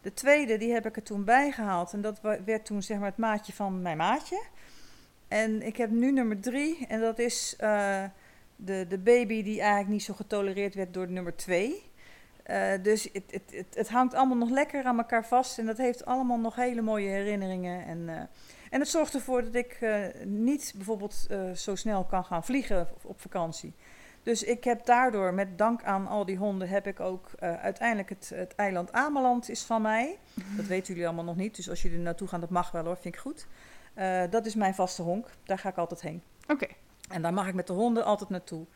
De tweede, die heb ik er toen bijgehaald. En dat werd toen zeg maar het maatje van mijn maatje. En ik heb nu nummer drie. En dat is eh, de, de baby die eigenlijk niet zo getolereerd werd door nummer twee. Eh, dus het, het, het, het hangt allemaal nog lekker aan elkaar vast. En dat heeft allemaal nog hele mooie herinneringen. En, eh, en het zorgt ervoor dat ik eh, niet bijvoorbeeld zo snel kan gaan vliegen op, vakantie. Dus ik heb daardoor, met dank aan al die honden, heb ik ook uiteindelijk het, het eiland Ameland is van mij. Dat weten jullie allemaal nog niet. Dus als jullie er naartoe gaan, dat mag wel hoor, vind ik goed. Dat is mijn vaste honk. Daar ga ik altijd heen. Oké, En daar mag ik met de honden altijd naartoe.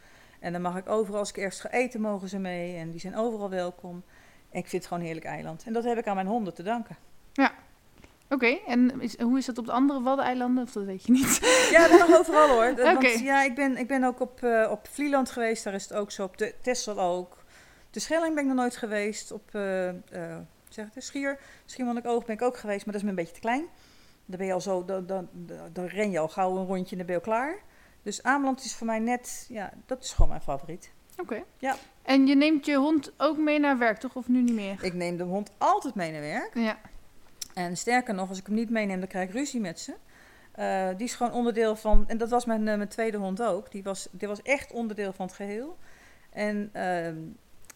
En dan mag ik overal, als ik ergens ga eten, mogen ze mee. En die zijn overal welkom. En ik vind het gewoon een heerlijk eiland. En dat heb ik aan mijn honden te danken. Oké, en is, hoe is dat op de andere Waddeneilanden? Of dat weet je niet? Ja, dat mag overal hoor. Oké. Ja, ik ben, ik ben ook op, eh, op Vlieland geweest, daar is het ook zo. Op de Texel ook. De Schelling ben ik nog nooit geweest. Op eh, eh, zeg het Schier, Schiermonnikoog ben ik ook geweest, maar dat is me een beetje te klein. Dan ben je al zo, dan, dan, dan ren je al gauw een rondje en dan ben je al klaar. Dus Ameland is voor mij net, ja, dat is gewoon mijn favoriet. Oké. Ja. En je neemt je hond ook mee naar werk, toch? Of nu niet meer? Ik neem de hond altijd mee naar werk. Ja. En sterker nog, als ik hem niet meeneem, dan krijg ik ruzie met ze. Eh, die is gewoon onderdeel van, en dat was mijn, eh, mijn tweede hond ook. Die was, die was echt onderdeel van het geheel. En ehm,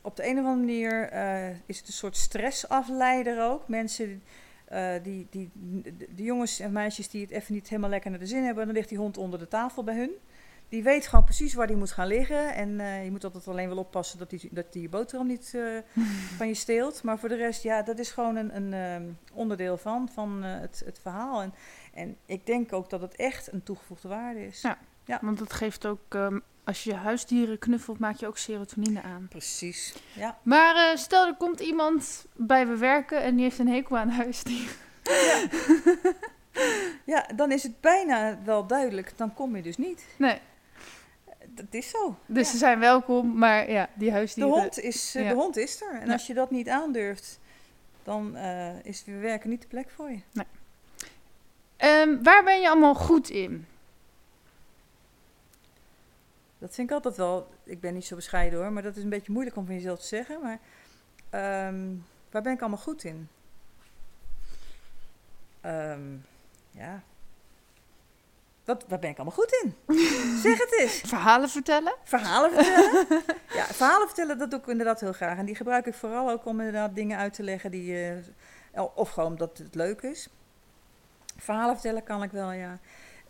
op de een of andere manier eh, is het een soort stressafleider ook. Mensen, eh, die, die, de, jongens en meisjes die het even niet helemaal lekker naar de zin hebben, dan ligt die hond onder de tafel bij hun. Die weet gewoon precies waar die moet gaan liggen. En eh, je moet altijd alleen wel oppassen dat die, dat die je boterham niet eh, van je steelt. Maar voor de rest, ja, dat is gewoon een, een ehm, onderdeel van, van het, het verhaal. En, en ik denk ook dat het echt een toegevoegde waarde is. Ja. Want dat geeft ook, ehm, als je je huisdieren knuffelt, maak je ook serotonine aan. Precies. Ja. Maar eh, stel er komt iemand bij we werken en die heeft een hekel aan huisdieren. ja, dan is het bijna wel duidelijk. Dan kom je dus niet. Nee, Dat is zo. dus Ja. ze zijn welkom, maar ja, die De huisdieren... hond, is, eh, Ja. de hond is er. En Ja. als je dat niet aandurft, dan eh, is weer werken niet de plek voor je. Ehm, waar ben je allemaal goed in? Dat vind ik altijd wel. Ik ben niet zo bescheiden hoor, maar dat is een beetje moeilijk om van jezelf te zeggen. Maar ehm, waar ben ik allemaal goed in? Ehm, ja. Wat, waar ben ik allemaal goed in? zeg het eens. Verhalen vertellen? Verhalen vertellen. ja, verhalen vertellen, dat doe ik inderdaad heel graag. En die gebruik ik vooral ook om inderdaad dingen uit te leggen die. eh, of gewoon omdat het leuk is. Verhalen vertellen kan ik wel, ja.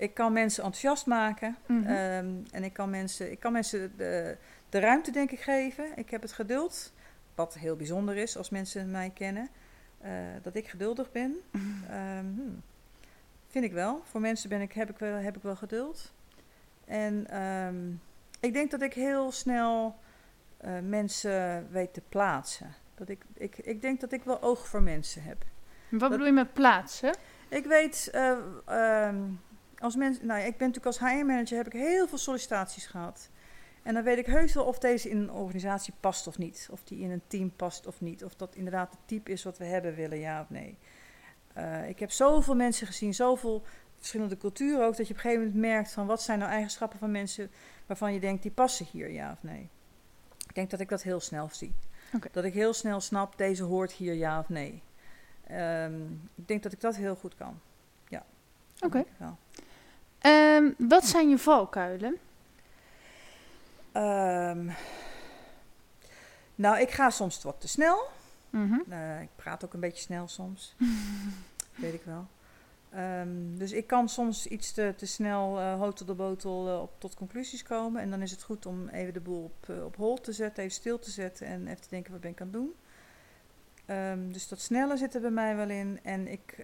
Ik kan mensen enthousiast maken. Mhm. Ehm, en ik kan mensen, ik kan mensen de, de ruimte, denk ik, geven. Ik heb het geduld. Wat heel bijzonder is als mensen mij kennen. eh, dat ik geduldig ben. Ehm, hmm. Vind ik wel. Voor mensen ben ik, heb, ik wel, heb ik wel geduld. En ehm, ik denk dat ik heel snel eh, mensen weet te plaatsen. Dat ik, ik, ik denk dat ik wel oog voor mensen heb. Wat bedoel je met plaatsen? Ik weet, eh, als mensen, nou, ja, ik ben natuurlijk als HR-manager heb ik heel veel sollicitaties gehad. En dan weet ik heus wel of deze in een organisatie past of niet. Of die in een team past of niet. Of dat inderdaad het type is wat we hebben willen, ja of nee. Eh, ik heb zoveel mensen gezien, zoveel verschillende culturen ook, dat je op een gegeven moment merkt van wat zijn nou eigenschappen van mensen waarvan je denkt die passen hier, ja of nee. Ik denk dat ik dat heel snel zie. Dat ik heel snel snap, deze hoort hier, ja of nee. Ehm, ik denk dat ik dat heel goed kan. Ja. Oké. Ehm, wat zijn je valkuilen? Ehm, nou, ik ga soms wat te snel. Mhm. Eh, ik praat ook een beetje snel soms. Weet ik wel. Ehm, dus ik kan soms iets te, te snel uh, de botel eh, op, tot conclusies komen. En dan is het goed om even de boel op, op hold te zetten, even stil te zetten en even te denken wat ben ik aan het doen. Ehm, dus dat snelle zit er bij mij wel in. En ik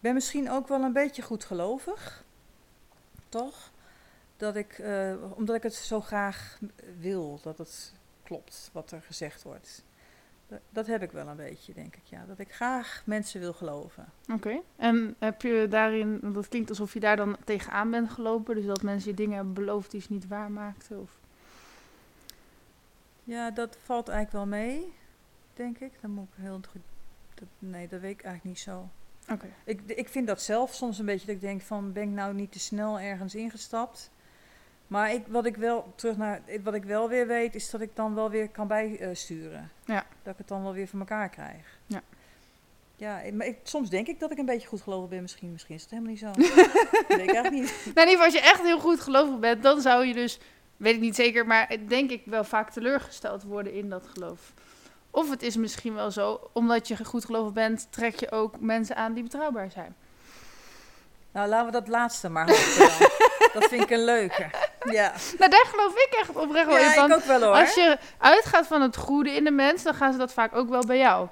ben misschien ook wel een beetje goedgelovig. Toch? Dat ik, eh, omdat ik het zo graag wil, dat het klopt wat er gezegd wordt. Dat, dat heb ik wel een beetje, denk ik. Ja. Dat ik graag mensen wil geloven. Oké. En heb je daarin, dat klinkt alsof je daar dan tegenaan bent gelopen, dus dat mensen je dingen hebben beloofd die ze niet waarmaakten? Of... Ja, dat valt eigenlijk wel mee, denk ik. Dan moet ik heel goed. Dat, nee, dat weet ik eigenlijk niet zo. Ik, ik vind dat zelf soms een beetje dat ik denk van ben ik nou niet te snel ergens ingestapt. Maar ik, wat ik wel terug naar wat ik wel weer weet, is dat ik dan wel weer kan bijsturen. Ja. Dat ik het dan wel weer voor elkaar krijg. Ja. Ja, ik- maar ik, soms denk ik dat ik een beetje goed gelovig ben. Misschien, misschien is het helemaal niet zo. dat weet ik eigenlijk niet. Nou, in ieder geval, als je echt heel goed gelovig bent, dan zou je dus, weet ik niet zeker, maar denk ik wel vaak teleurgesteld worden in dat geloof. Of het is misschien wel zo, omdat je goed gelovig bent, trek je ook mensen aan die betrouwbaar zijn. Nou, laten we dat laatste maar hopen dat vind ik een leuke. Ja, Nou, daar geloof ik echt oprecht wel in. ja Van, ik ook wel hoor. als je uitgaat van het goede in de mens, dan gaan ze dat vaak ook wel bij jou.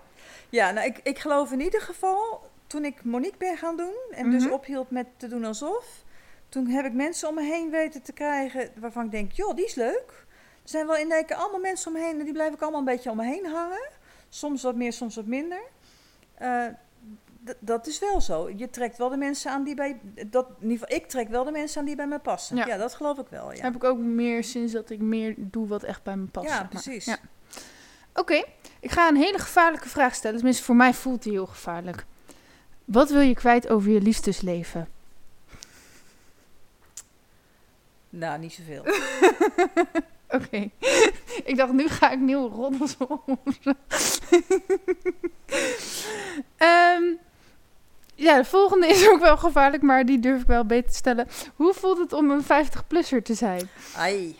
Ja, nou, ik, ik geloof in ieder geval, toen ik Monique ben gaan doen en dus Mhm. ophield met te doen alsof, Toen heb ik mensen om me heen weten te krijgen waarvan ik denk, joh, die is leuk. Er zijn wel in keer allemaal mensen om me heen en die blijven ook allemaal een beetje om me heen hangen. Soms wat meer, soms wat minder. Eh, dat is wel zo. Je trekt wel de mensen aan die bij. Dat, in ieder geval, ik trek wel de mensen aan die bij me passen. Ja. Ja, dat geloof ik wel. Ja, Heb ik ook meer sinds dat ik meer doe wat echt bij me past. ja zeg maar. precies. Ja. Oké, ik ga een hele gevaarlijke vraag stellen. Tenminste, voor mij voelt die heel gevaarlijk. Wat wil je kwijt over je liefdesleven? Nou, niet zoveel. Oké. ik dacht, nu ga ik nieuwe roddels om. Ehm, ja, de volgende is ook wel gevaarlijk, maar die durf ik wel beter te stellen. Hoe voelt het om een 50-plusser te zijn? Ai.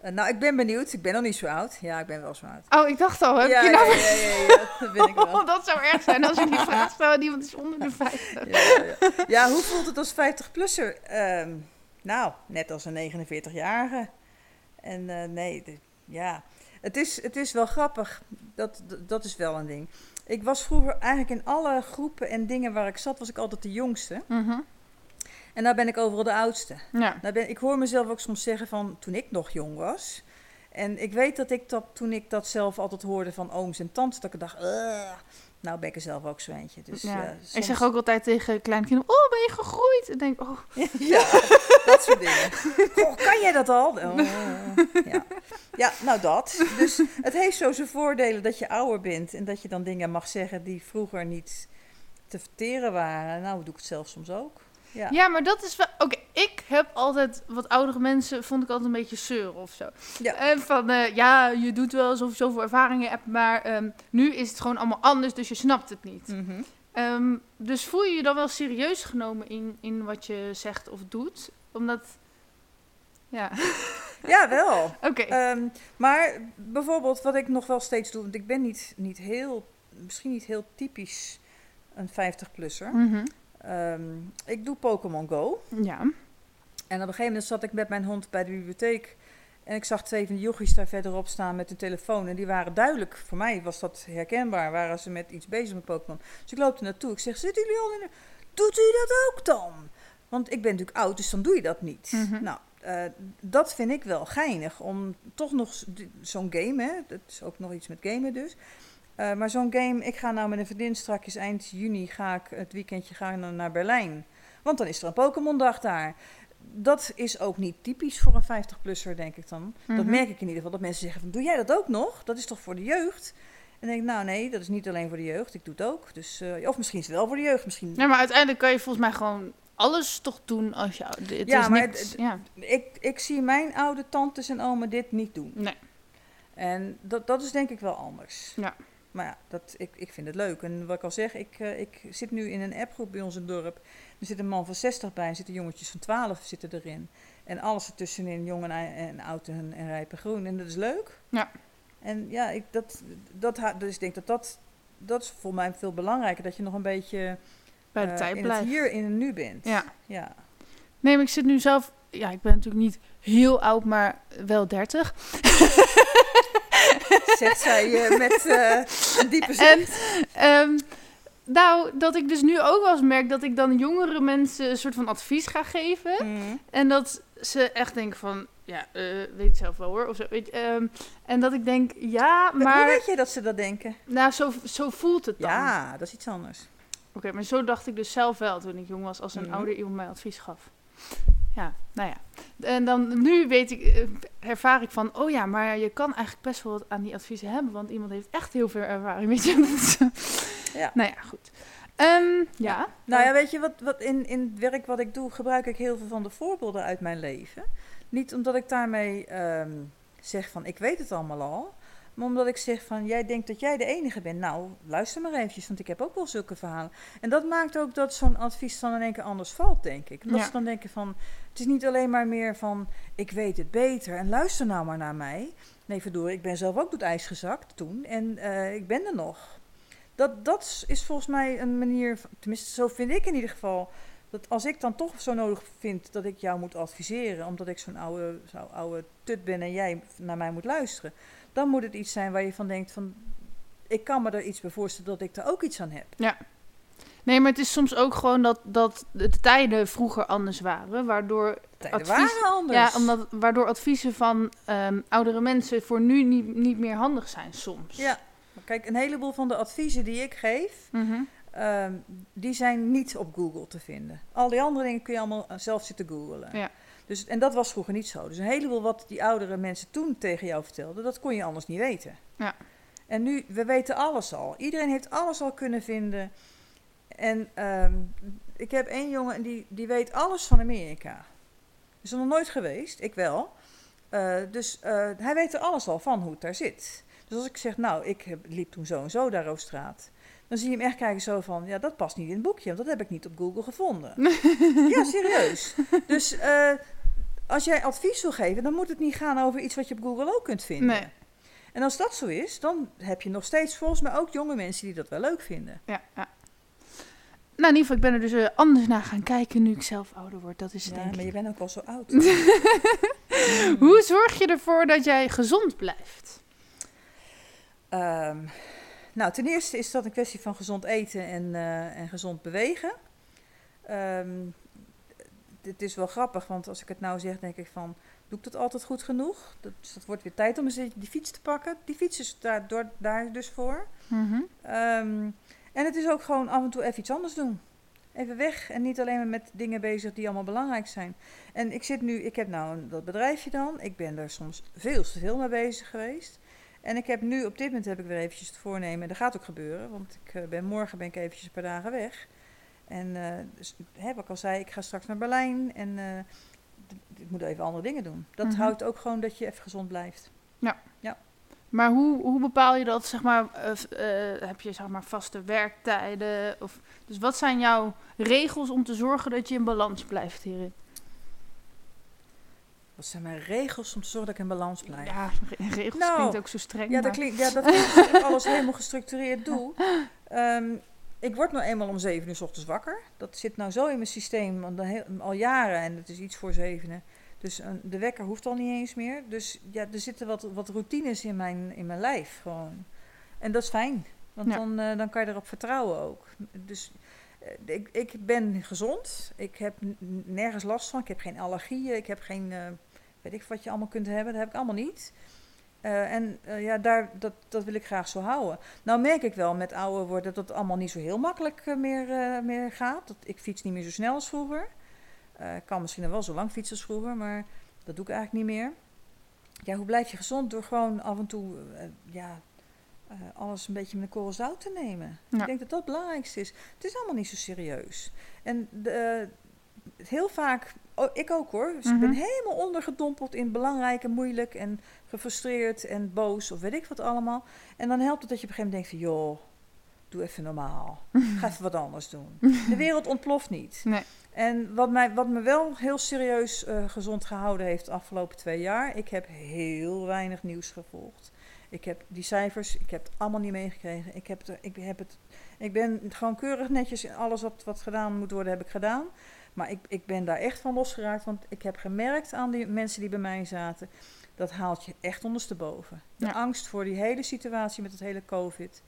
Eh, nou, ik ben benieuwd. Ik ben nog niet zo oud. Ja, ik ben wel zo oud. Oh, ik dacht al, heb ja, je nou... ja, ja, ja, dat ben ik wel. Oh, dat zou erg zijn als je die vraag stelt en iemand is onder de 50. Ja, ja, ja. ja, hoe voelt het als 50-plusser? Ehm, nou, net als een 49-jarige. En eh, nee, de- ja, het is, het is wel grappig. Dat, dat, dat is wel een ding. Ik was vroeger eigenlijk in alle groepen en dingen waar ik zat, was ik altijd de jongste. Mhm. En nou ben ik overal de oudste. Ja. Nou ben, ik hoor mezelf ook soms zeggen van toen ik nog jong was. En ik weet dat ik dat toen ik dat zelf altijd hoorde van ooms en tantes, dat ik dacht. Nou ben ik er zelf ook zo eentje. Dus, ja. eh, Ik zeg ook altijd tegen kleinkinderen, oh, ben je gegroeid? En denk, oh, Ja, dat soort dingen. Goh, kan jij dat al? Oh, ja. ja, nou dat. Dus het heeft zo zijn voordelen dat je ouder bent en dat je dan dingen mag zeggen die vroeger niet te verteren waren. Nou doe ik het zelf soms ook. Ja. Ja, maar dat is wel... Oké, ik heb altijd... Wat oudere mensen vond ik altijd een beetje zeuren of zo. Ja. En van, eh, ja, je doet wel alsof je zoveel ervaringen hebt, maar ehm, nu is het gewoon allemaal anders, dus je snapt het niet. Mhm. Ehm, dus voel je je dan wel serieus genomen in, in wat je zegt of doet? Omdat... Ja, ja, wel. oké. Ehm, maar bijvoorbeeld wat ik nog wel steeds doe, want ik ben niet, niet heel, misschien niet heel typisch een 50-plusser. Mhm. Ehm, ik doe Pokémon Go. Ja. En op een gegeven moment zat ik met mijn hond bij de bibliotheek. En ik zag twee van die jochies daar verderop staan met hun telefoon. En die waren duidelijk, voor mij was dat herkenbaar, waren ze met iets bezig met Pokémon. Dus ik loop er naartoe. Ik zeg, zitten jullie al in de... Doet u dat ook dan? Want ik ben natuurlijk oud, dus dan doe je dat niet. Mhm. Nou, eh, dat vind ik wel geinig. Om toch nog zo'n game, hè. Dat is ook nog iets met gamen dus. Eh, maar zo'n game, ik ga nou met een vriendin strakjes eind juni, ga ik het weekendje gaan naar Berlijn. Want dan is er een Pokémon-dag daar. Dat is ook niet typisch voor een 50-plusser, denk ik dan. Dat Mhm. merk ik in ieder geval. Dat mensen zeggen van, doe jij dat ook nog? Dat is toch voor de jeugd? En dan denk ik, nou nee, dat is niet alleen voor de jeugd. Ik doe het ook. Dus, eh, of misschien is het wel voor de jeugd. Misschien Ja, maar uiteindelijk kan je volgens mij gewoon alles toch doen als je... Het Ja, is maar niks, het- ja. ik, ik zie mijn oude tantes en oma dit niet doen. Nee. En dat, dat is denk ik wel anders. Ja. Maar ja, dat, ik, ik vind het leuk. En wat ik al zeg, ik, eh, ik zit nu in een appgroep bij ons in het dorp. Er zit een man van 60 bij en zitten jongetjes van 12 zitten erin. En alles ertussenin, jong en, en oud en, en rijp en groen. En dat is leuk. Ja. En ja, ik, dat, dat, dus ik denk dat dat, dat is voor mij veel belangrijker. Dat je nog een beetje Bij de eh, tijd blijft. het hier in het nu bent. Ja. ja. Nee, maar ik zit nu zelf... Ja, ik ben natuurlijk niet heel oud, maar wel 30. Zegt zij eh, met eh, een diepe En zucht. ehm, nou, dat ik dus nu ook wel eens merk dat ik dan jongere mensen een soort van advies ga geven. Mhm. En dat ze echt denken van, ja, eh, weet ik zelf wel hoor. Of zo, weet ehm, en dat ik denk, ja, Hoe maar weet je dat ze dat denken? nou, zo, zo voelt het dan. Ja, dat is iets anders. Oké, maar zo dacht ik dus zelf wel toen ik jong was, als een Mhm. ouder iemand mij advies gaf. Ja, nou ja. En dan nu weet ik, eh, ervaar ik van, oh ja, maar je kan eigenlijk best wel wat aan die adviezen hebben, want iemand heeft echt heel veel ervaring, weet je. Ja. Nou ja, goed. Ehm, ja. Nou ja, weet je, wat, wat in, in het werk wat ik doe, gebruik ik heel veel van de voorbeelden uit mijn leven. Niet omdat ik daarmee ehm, zeg van, ik weet het allemaal al. Maar omdat ik zeg van, jij denkt dat jij de enige bent. Nou, luister maar eventjes, want ik heb ook wel zulke verhalen. En dat maakt ook dat zo'n advies dan in één keer anders valt, denk ik. Omdat Ja. ze dan denken van, het is niet alleen maar meer van, ik weet het beter en luister nou maar naar mij. Nee, verdorie, ik ben zelf ook door het ijs gezakt toen en eh, ik ben er nog. Dat, dat is volgens mij een manier, tenminste zo vind ik in ieder geval, dat als ik dan toch zo nodig vind dat ik jou moet adviseren, omdat ik zo'n oude, zo'n oude tut ben en jij naar mij moet luisteren, dan moet het iets zijn waar je van denkt van, ik kan me er iets bij voorstellen dat ik er ook iets aan heb. Nee, maar het is soms ook gewoon dat, dat de tijden vroeger anders waren. Waardoor, Tijden advies- waren anders. ja, omdat, waardoor adviezen van ehm, oudere mensen voor nu niet, niet meer handig zijn soms. Ja, maar kijk, een heleboel van de adviezen die ik geef, Mhm. ehm, die zijn niet op Google te vinden. Al die andere dingen kun je allemaal zelf zitten googlen. Ja. Dus, en dat was vroeger niet zo. Dus een heleboel wat die oudere mensen toen tegen jou vertelden, dat kon je anders niet weten. Ja. En nu, we weten alles al. Iedereen heeft alles al kunnen vinden. En ehm, ik heb één jongen en die, die weet alles van Amerika. Is er nog nooit geweest, ik wel. Eh, dus eh, hij weet er alles al van hoe het daar zit. Dus als ik zeg, nou, ik heb- liep toen zo en zo daar over straat. Dan zie je hem echt kijken zo van, ja, dat past niet in het boekje. Want dat heb ik niet op Google gevonden. ja, serieus. Dus eh, als jij advies wil geven, dan moet het niet gaan over iets wat je op Google ook kunt vinden. Nee. En als dat zo is, dan heb je nog steeds volgens mij ook jonge mensen die dat wel leuk vinden. Ja, ja. Nou, in ieder geval, ik ben er dus eh, anders naar gaan kijken nu ik zelf ouder word. Dat is het Ja, denk maar je bent ook al zo oud. Hoe zorg je ervoor dat jij gezond blijft? Ehm, nou, ten eerste is dat een kwestie van gezond eten en, eh, en gezond bewegen. Ehm, het is wel grappig, want als ik het nou zeg, denk ik van, doe ik dat altijd goed genoeg? Dat, dus dat wordt weer tijd om eens die fiets te pakken. Die fiets is daar, door, daar dus voor. Mhm. Ehm, en het is ook gewoon af en toe even iets anders doen. Even weg en niet alleen maar met dingen bezig die allemaal belangrijk zijn. En ik zit nu, ik heb nou een, dat bedrijfje dan. Ik ben er soms veel te veel mee bezig geweest. En ik heb nu, op dit moment heb ik weer eventjes het voornemen. En dat gaat ook gebeuren, want ik eh, ben, morgen ben ik eventjes een paar dagen weg. En eh, dus, hè, wat ik al zei, ik ga straks naar Berlijn. En eh, ik moet even andere dingen doen. Dat Mhm. houdt ook gewoon dat je even gezond blijft. Maar hoe, hoe bepaal je dat, zeg maar, eh, heb je zeg maar vaste werktijden? Of, dus wat zijn jouw regels om te zorgen dat je in balans blijft hierin? Wat zijn mijn regels om te zorgen dat ik in balans blijf? Ja, re- regels Nou, klinkt ook zo streng. Ja, dat klinkt, ja, dat klinkt ik alles helemaal gestructureerd doe. Ehm, ik word nou eenmaal om zeven uur s ochtends wakker. Dat zit nou zo in mijn systeem heel- al jaren en het is iets voor zevenen. Dus een- de wekker hoeft al niet eens meer. Dus ja, er zitten wat, wat routines in mijn, in mijn lijf gewoon. En dat is fijn, want Ja. dan, eh, dan kan je erop vertrouwen ook. Dus eh, ik, ik ben gezond. Ik heb nergens last van. Ik heb geen allergieën. Ik heb geen, eh, weet ik wat je allemaal kunt hebben. Dat heb ik allemaal niet. Eh, en eh, ja, daar, dat, dat wil ik graag zo houden. Nou merk ik wel met ouder worden dat het allemaal niet zo heel makkelijk eh, meer, meer gaat. Dat, ik fiets niet meer zo snel als vroeger. Ik kan misschien nog wel zo lang fietsen als vroeger, maar dat doe ik eigenlijk niet meer. Ja, hoe blijf je gezond? Door gewoon af en toe ja, alles een beetje met een korrel zout te nemen. Ja. Ik denk dat dat het belangrijkste is. Het is allemaal niet zo serieus. En de, heel vaak, oh, ik ook hoor, dus ik ben Mhm. helemaal ondergedompeld in belangrijk en moeilijk en gefrustreerd en boos of weet ik wat allemaal. En dan helpt het dat je op een gegeven moment denkt van, joh, doe even normaal. Ga even wat anders doen. De wereld ontploft niet. Nee. En wat, mij, wat me wel heel serieus eh, gezond gehouden heeft de afgelopen twee jaar, ik heb heel weinig nieuws gevolgd. Ik heb die cijfers, ik heb het allemaal niet meegekregen. Ik, heb ik, heb het, ik ben gewoon keurig netjes in alles wat, wat gedaan moet worden, heb ik gedaan. Maar ik, ik ben daar echt van losgeraakt, want ik heb gemerkt aan die mensen die bij mij zaten, dat haalt je echt ondersteboven. De Ja. angst voor die hele situatie met het hele COVID.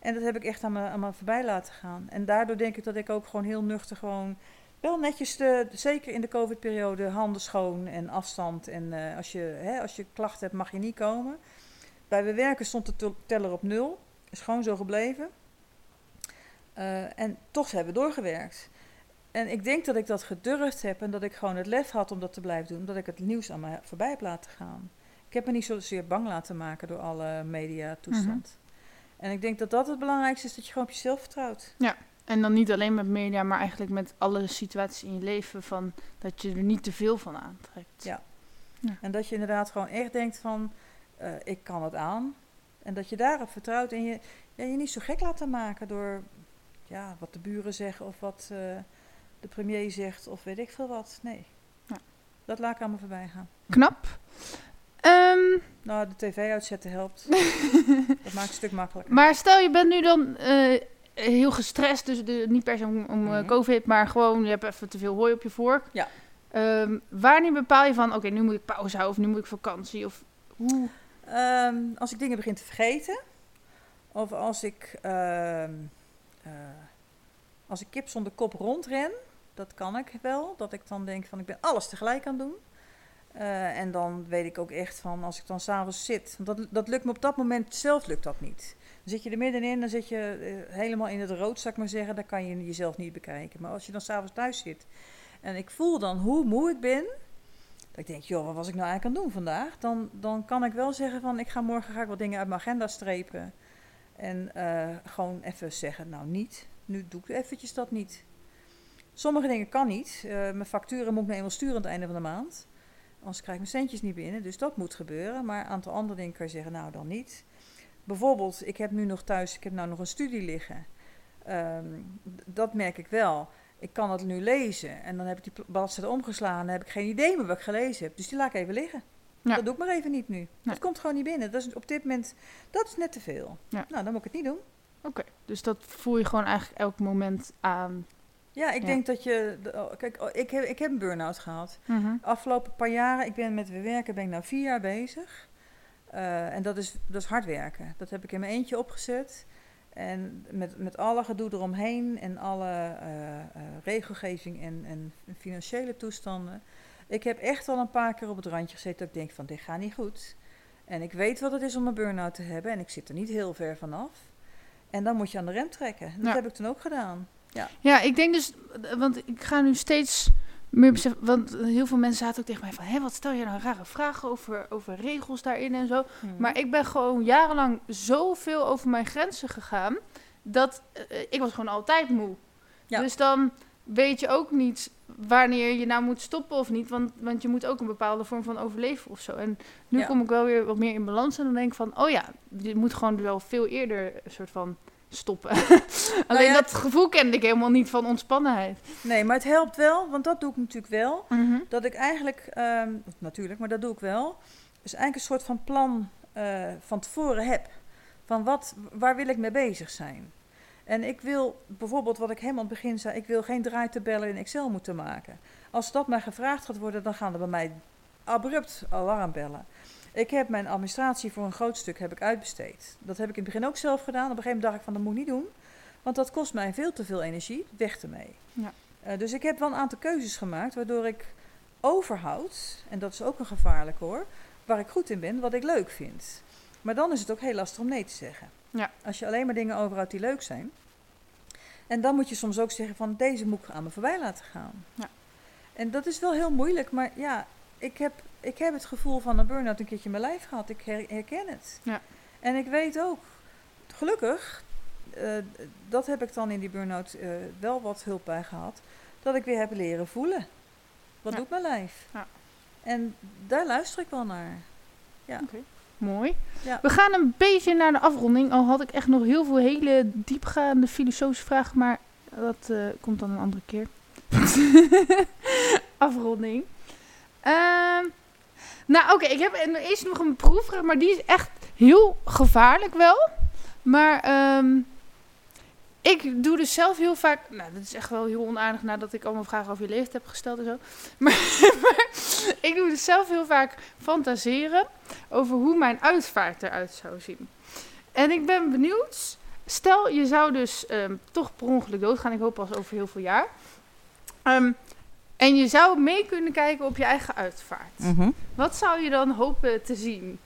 En dat heb ik echt aan me, aan me voorbij laten gaan. En daardoor denk ik dat ik ook gewoon heel nuchter gewoon wel netjes, de, zeker in de COVID-periode, handen schoon en afstand. En eh, als, je, hè, als je klachten hebt, mag je niet komen. Bij we werken stond de tel- teller op nul. Is gewoon zo gebleven. Eh, en toch hebben we doorgewerkt. En ik denk dat ik dat gedurfd heb en dat ik gewoon het lef had om dat te blijven doen. Omdat ik het nieuws aan me voorbij heb laten gaan. Ik heb me niet zozeer bang laten maken door alle mediatoestand. En ik denk dat dat het belangrijkste is, dat je gewoon op jezelf vertrouwt. En dan niet alleen met media, maar eigenlijk met alle situaties in je leven. Van dat je er niet te veel van aantrekt. Ja. En dat je inderdaad gewoon echt denkt van, eh, ik kan het aan. En dat je daarop vertrouwt en je ja, je niet zo gek laten maken door ja, wat de buren zeggen of wat eh, de premier zegt of weet ik veel wat. Nee. Ja. Dat laat ik allemaal voorbij gaan. Knap. Ehm, Nou, de tv uitzetten helpt. dat maakt een stuk makkelijker. maar stel je bent nu dan eh, heel gestrest, dus de, niet per se om, om eh, Mhm. COVID, maar gewoon je hebt even te veel hooi op je vork. Ja. Ehm, wanneer bepaal je van, oké, nu moet ik pauze houden of nu moet ik vakantie? Of hoe? Ehm, als ik dingen begin te vergeten, of als ik, eh, als ik kip zonder kop rondren, dat kan ik wel. Dat ik dan denk van ik ben alles tegelijk aan het doen. Eh, en dan weet ik ook echt van als ik dan s'avonds zit. Want dat, dat lukt me op dat moment zelf lukt dat niet. Dan zit je er middenin, dan zit je eh, helemaal in het rood, zou ik maar zeggen. Dan kan je jezelf niet bekijken. Maar als je dan s'avonds thuis zit en ik voel dan hoe moe ik ben. Dat ik denk, joh, wat was ik nou eigenlijk aan het doen vandaag? Dan, dan kan ik wel zeggen van ik ga morgen ga ik wat dingen uit mijn agenda strepen. En eh, gewoon even zeggen, nou niet. Nu doe ik eventjes dat niet. Sommige dingen kan niet. Uh, mijn facturen moet ik me eenmaal sturen aan het einde van de maand. Anders krijg ik mijn centjes niet binnen. Dus dat moet gebeuren. Maar een aantal andere dingen kan je zeggen, nou dan niet. Bijvoorbeeld, ik heb nu nog thuis, ik heb nou nog een studie liggen. Um, dat merk ik wel. Ik kan het nu lezen en dan heb ik die bladzijde omgeslagen. Dan heb ik geen idee meer wat ik gelezen heb. Dus die laat ik even liggen. Ja. Dat doe ik maar even niet nu. Nee. Dat komt gewoon niet binnen. Dat is op dit moment, dat is net te veel. Ja. Nou, dan moet ik het niet doen. Oké, dus dat voel je gewoon eigenlijk elk moment aan. Ja, ik denk dat je. Oh, kijk, oh, ik heb, ik heb een burn-out gehad. Mm -hmm. Afgelopen paar jaren, ik ben met werken ben ik nou vier jaar bezig. Uh, en dat is, dat is hard werken. Dat heb ik in mijn eentje opgezet. En met, met alle gedoe eromheen en alle uh, uh, regelgeving en, en financiële toestanden. Ik heb echt al een paar keer op het randje gezeten dat ik denk van dit gaat niet goed. En ik weet wat het is om een burn-out te hebben en ik zit er niet heel ver vanaf. En dan moet je aan de rem trekken. Dat ja. heb ik toen ook gedaan. Ja. ja, ik denk dus, want ik ga nu steeds meer beseffen, want heel veel mensen zaten ook tegen mij van, hé, wat stel je nou rare vragen over, over regels daarin en zo. Hmm. Maar ik ben gewoon jarenlang zoveel over mijn grenzen gegaan, dat uh, ik was gewoon altijd moe. Ja. Dus dan weet je ook niet wanneer je nou moet stoppen of niet, want, want je moet ook een bepaalde vorm van overleven of zo. En nu ja. kom ik wel weer wat meer in balans en dan denk ik van, oh ja, je moet gewoon wel veel eerder een soort van stoppen. Alleen nou ja, dat gevoel kende ik helemaal niet van ontspannenheid. Nee, maar het helpt wel, want dat doe ik natuurlijk wel. Mm -hmm. Dat ik eigenlijk, um, natuurlijk, maar dat doe ik wel. Dus eigenlijk een soort van plan uh, van tevoren heb. Van wat, waar wil ik mee bezig zijn? En ik wil bijvoorbeeld, wat ik helemaal aan het begin zei, ik wil geen draaitabellen in Excel moeten maken. Als dat mij gevraagd gaat worden, dan gaan er bij mij abrupt alarmbellen. Ik heb mijn administratie voor een groot stuk heb ik uitbesteed. Dat heb ik in het begin ook zelf gedaan. Op een gegeven moment dacht ik van dat moet ik niet doen. Want dat kost mij veel te veel energie. Weg ermee. Ja. Uh, dus ik heb wel een aantal keuzes gemaakt waardoor ik overhoud. En dat is ook een gevaarlijk hoor. Waar ik goed in ben, wat ik leuk vind. Maar dan is het ook heel lastig om nee te zeggen. Ja. Als je alleen maar dingen overhoudt die leuk zijn. En dan moet je soms ook zeggen van deze moet ik aan me voorbij laten gaan. Ja. En dat is wel heel moeilijk. Maar ja, ik heb ik heb het gevoel van een burn-out een keertje in mijn lijf gehad. Ik herken het. Ja. En ik weet ook, gelukkig, uh, dat heb ik dan in die burn-out uh, wel wat hulp bij gehad, dat ik weer heb leren voelen. Wat ja. doet mijn lijf? Ja. En daar luister ik wel naar. Ja. Okay. Mooi. Ja. We gaan een beetje naar de afronding. Al had ik echt nog heel veel hele diepgaande filosofische vragen, maar dat uh, komt dan een andere keer. afronding. Ehm nou, oké, ik heb eerst nog een proefvraag, maar die is echt heel gevaarlijk wel. Maar um, ik doe dus zelf heel vaak. Nou, dat is echt wel heel onaardig nadat ik allemaal vragen over je leeftijd heb gesteld en zo. Maar, ik doe dus zelf heel vaak fantaseren over hoe mijn uitvaart eruit zou zien. En ik ben benieuwd. Stel, je zou dus um, toch per ongeluk doodgaan. Ik hoop pas over heel veel jaar. Um, en je zou mee kunnen kijken op je eigen uitvaart. Mm -hmm. Wat zou je dan hopen te zien?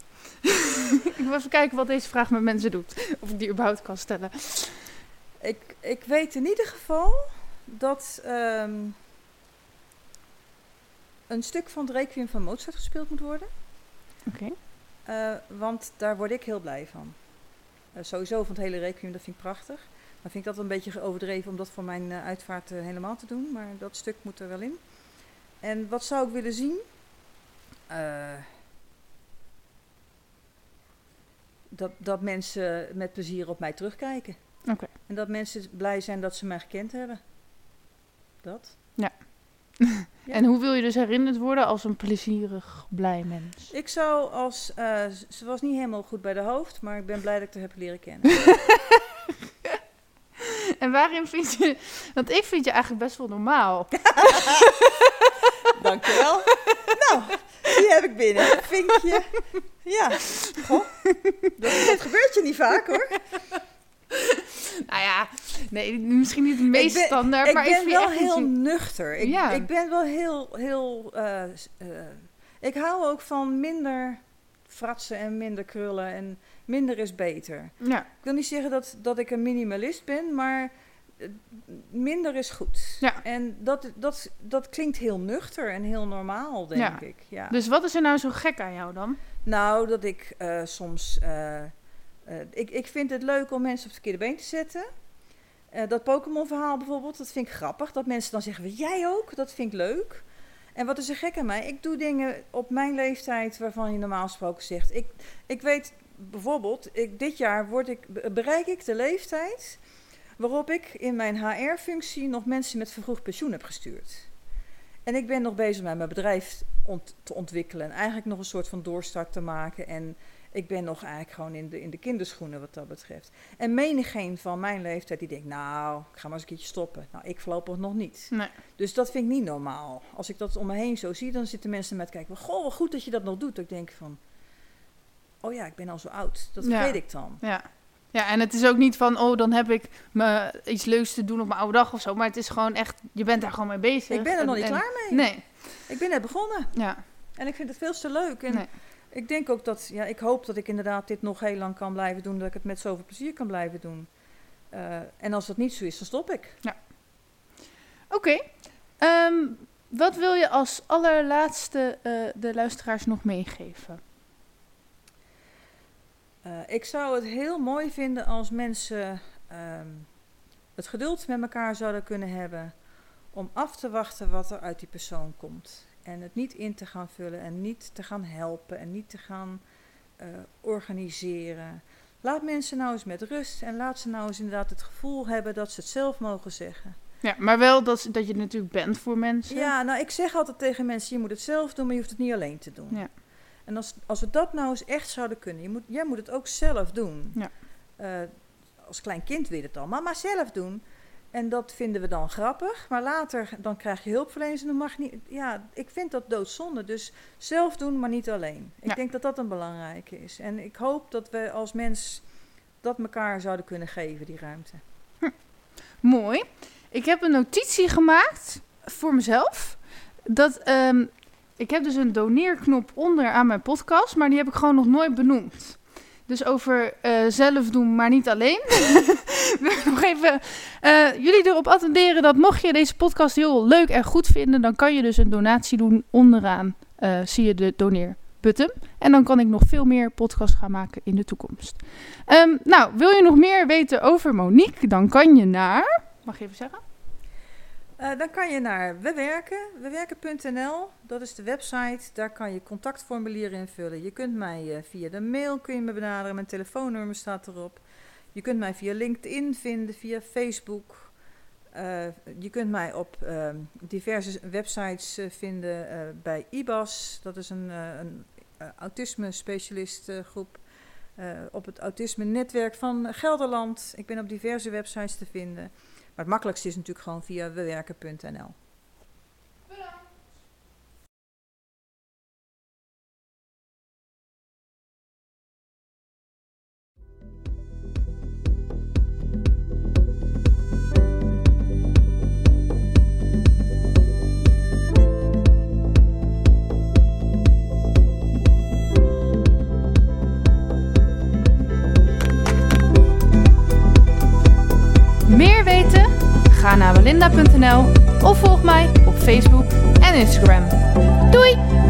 ik wil even kijken wat deze vraag met mensen doet. Of ik die überhaupt kan stellen. Ik, ik weet in ieder geval dat um, een stuk van het Requiem van Mozart gespeeld moet worden. Oké. Okay. Uh, want daar word ik heel blij van. Uh, sowieso van het hele Requiem, dat vind ik prachtig. Dan vind ik dat een beetje overdreven om dat voor mijn uh, uitvaart helemaal te doen. Maar dat stuk moet er wel in. En wat zou ik willen zien? Uh, dat, dat mensen met plezier op mij terugkijken. Oké. En dat mensen blij zijn dat ze mij gekend hebben. Dat. Ja. ja. En hoe wil je dus herinnerd worden als een plezierig, blij mens? Ik zou als... Uh, ze was niet helemaal goed bij de hoofd, maar ik ben blij dat ik haar heb leren kennen. En waarin vind je... Want ik vind je eigenlijk best wel normaal. Dankjewel. nou, die heb ik binnen. Vinkje. Ja. Goh. Dat, dat gebeurt je niet vaak hoor. Nou ja, Nee, misschien niet het meest ik ben, standaard, ik maar ben ik vind wel echt heel nuchter. Ik, Ja. ik ben wel heel, heel. eh, eh, ik hou ook van minder fratsen en minder krullen en minder is beter. Ja, Ik wil niet zeggen dat, dat ik een minimalist ben, maar eh, minder is goed. Ja. En dat, dat, dat klinkt heel nuchter en heel normaal, denk Ja. ik. Ja. dus wat is er nou zo gek aan jou dan? Nou, dat ik eh, soms. eh, ik, ik vind het leuk om mensen op het verkeerde been te zetten. Dat Pokémon-verhaal bijvoorbeeld, dat vind ik grappig. Dat mensen dan zeggen: Jij ook? Dat vind ik leuk. En wat is er gek aan mij? Ik doe dingen op mijn leeftijd waarvan je normaal gesproken zegt. Ik, ik weet bijvoorbeeld, ik, dit jaar word ik, be- bereik ik de leeftijd waarop ik in mijn HR-functie nog mensen met vervroegd pensioen heb gestuurd. En ik ben nog bezig met mijn bedrijf ont- te ontwikkelen. En eigenlijk nog een soort van doorstart te maken. En ik ben nog eigenlijk gewoon in de, in de kinderschoenen wat dat betreft. En menigeen van mijn leeftijd die denkt, nou, ik ga maar eens een keertje stoppen. Nou, ik voorlopig nog niet. Nee. Dus dat vind ik niet normaal. Als ik dat om me heen zo zie, dan zitten mensen met kijken. Goh, wat goed dat je dat nog doet. Ik denk van, oh ja, ik ben al zo oud. Dat Ja. weet ik dan. Ja. ja, en het is ook niet van, oh, dan heb ik me iets leuks te doen op mijn oude dag of zo. Maar het is gewoon echt, je bent daar gewoon mee bezig. Ik ben er En- nog niet en- klaar mee. Nee, Ik ben net begonnen. ja. En ik vind het veel te leuk. En Nee. ik denk ook dat, ja, ik hoop dat ik inderdaad dit nog heel lang kan blijven doen. Dat ik het met zoveel plezier kan blijven doen. Eh, en als dat niet zo is, dan stop ik. Oké. Ehm, wat wil je als allerlaatste eh, de luisteraars nog meegeven? Eh, ik zou het heel mooi vinden als mensen ehm, het geduld met elkaar zouden kunnen hebben om af te wachten wat er uit die persoon komt. En het niet in te gaan vullen en niet te gaan helpen en niet te gaan eh, organiseren. Laat mensen nou eens met rust en laat ze nou eens inderdaad het gevoel hebben dat ze het zelf mogen zeggen. Ja, maar wel dat, dat je natuurlijk bent voor mensen. Ja, nou ik zeg altijd tegen mensen, je moet het zelf doen, maar je hoeft het niet alleen te doen. Ja. En als, als we dat nou eens echt zouden kunnen, je moet, jij moet het ook zelf doen. Ja. Eh, als klein kind weet het al, maar maar zelf doen. En dat vinden we dan grappig, maar later dan krijg je hulpverleners en dan mag niet. Ja, ik vind dat doodzonde. Dus zelf doen, maar niet alleen. Ik Ja. denk dat dat een belangrijke is. En ik hoop dat we als mens dat elkaar zouden kunnen geven, die ruimte. Mooi. Ik heb een notitie gemaakt voor mezelf. Dat, ehm, ik heb dus een doneerknop onder aan mijn podcast, maar die heb ik gewoon nog nooit benoemd. Dus over eh, zelf doen, maar niet alleen. wil ik nog even eh, jullie erop attenderen dat mocht je deze podcast heel leuk en goed vinden, dan kan je dus een donatie doen. Onderaan eh, zie je de doneerbutton. En dan kan ik nog veel meer podcasts gaan maken in de toekomst. Ehm, nou, wil je nog meer weten over Monique? Dan kan je naar... Mag je even zeggen? Eh, dan kan je naar wewerken, wewerken.nl. Dat is de website. Daar kan je contactformulieren invullen. Je kunt mij eh, via de mail kun je me benaderen. Mijn telefoonnummer staat erop. Je kunt mij via LinkedIn vinden, via Facebook. Eh, je kunt mij op ehm, diverse websites vinden bij IBAS. Dat is een, een autisme specialist groep. Eh, op het autisme netwerk van Gelderland. Ik ben op diverse websites te vinden. Maar het makkelijkste is natuurlijk gewoon via wewerken.nl. of volg mij op Facebook en Instagram. Doei!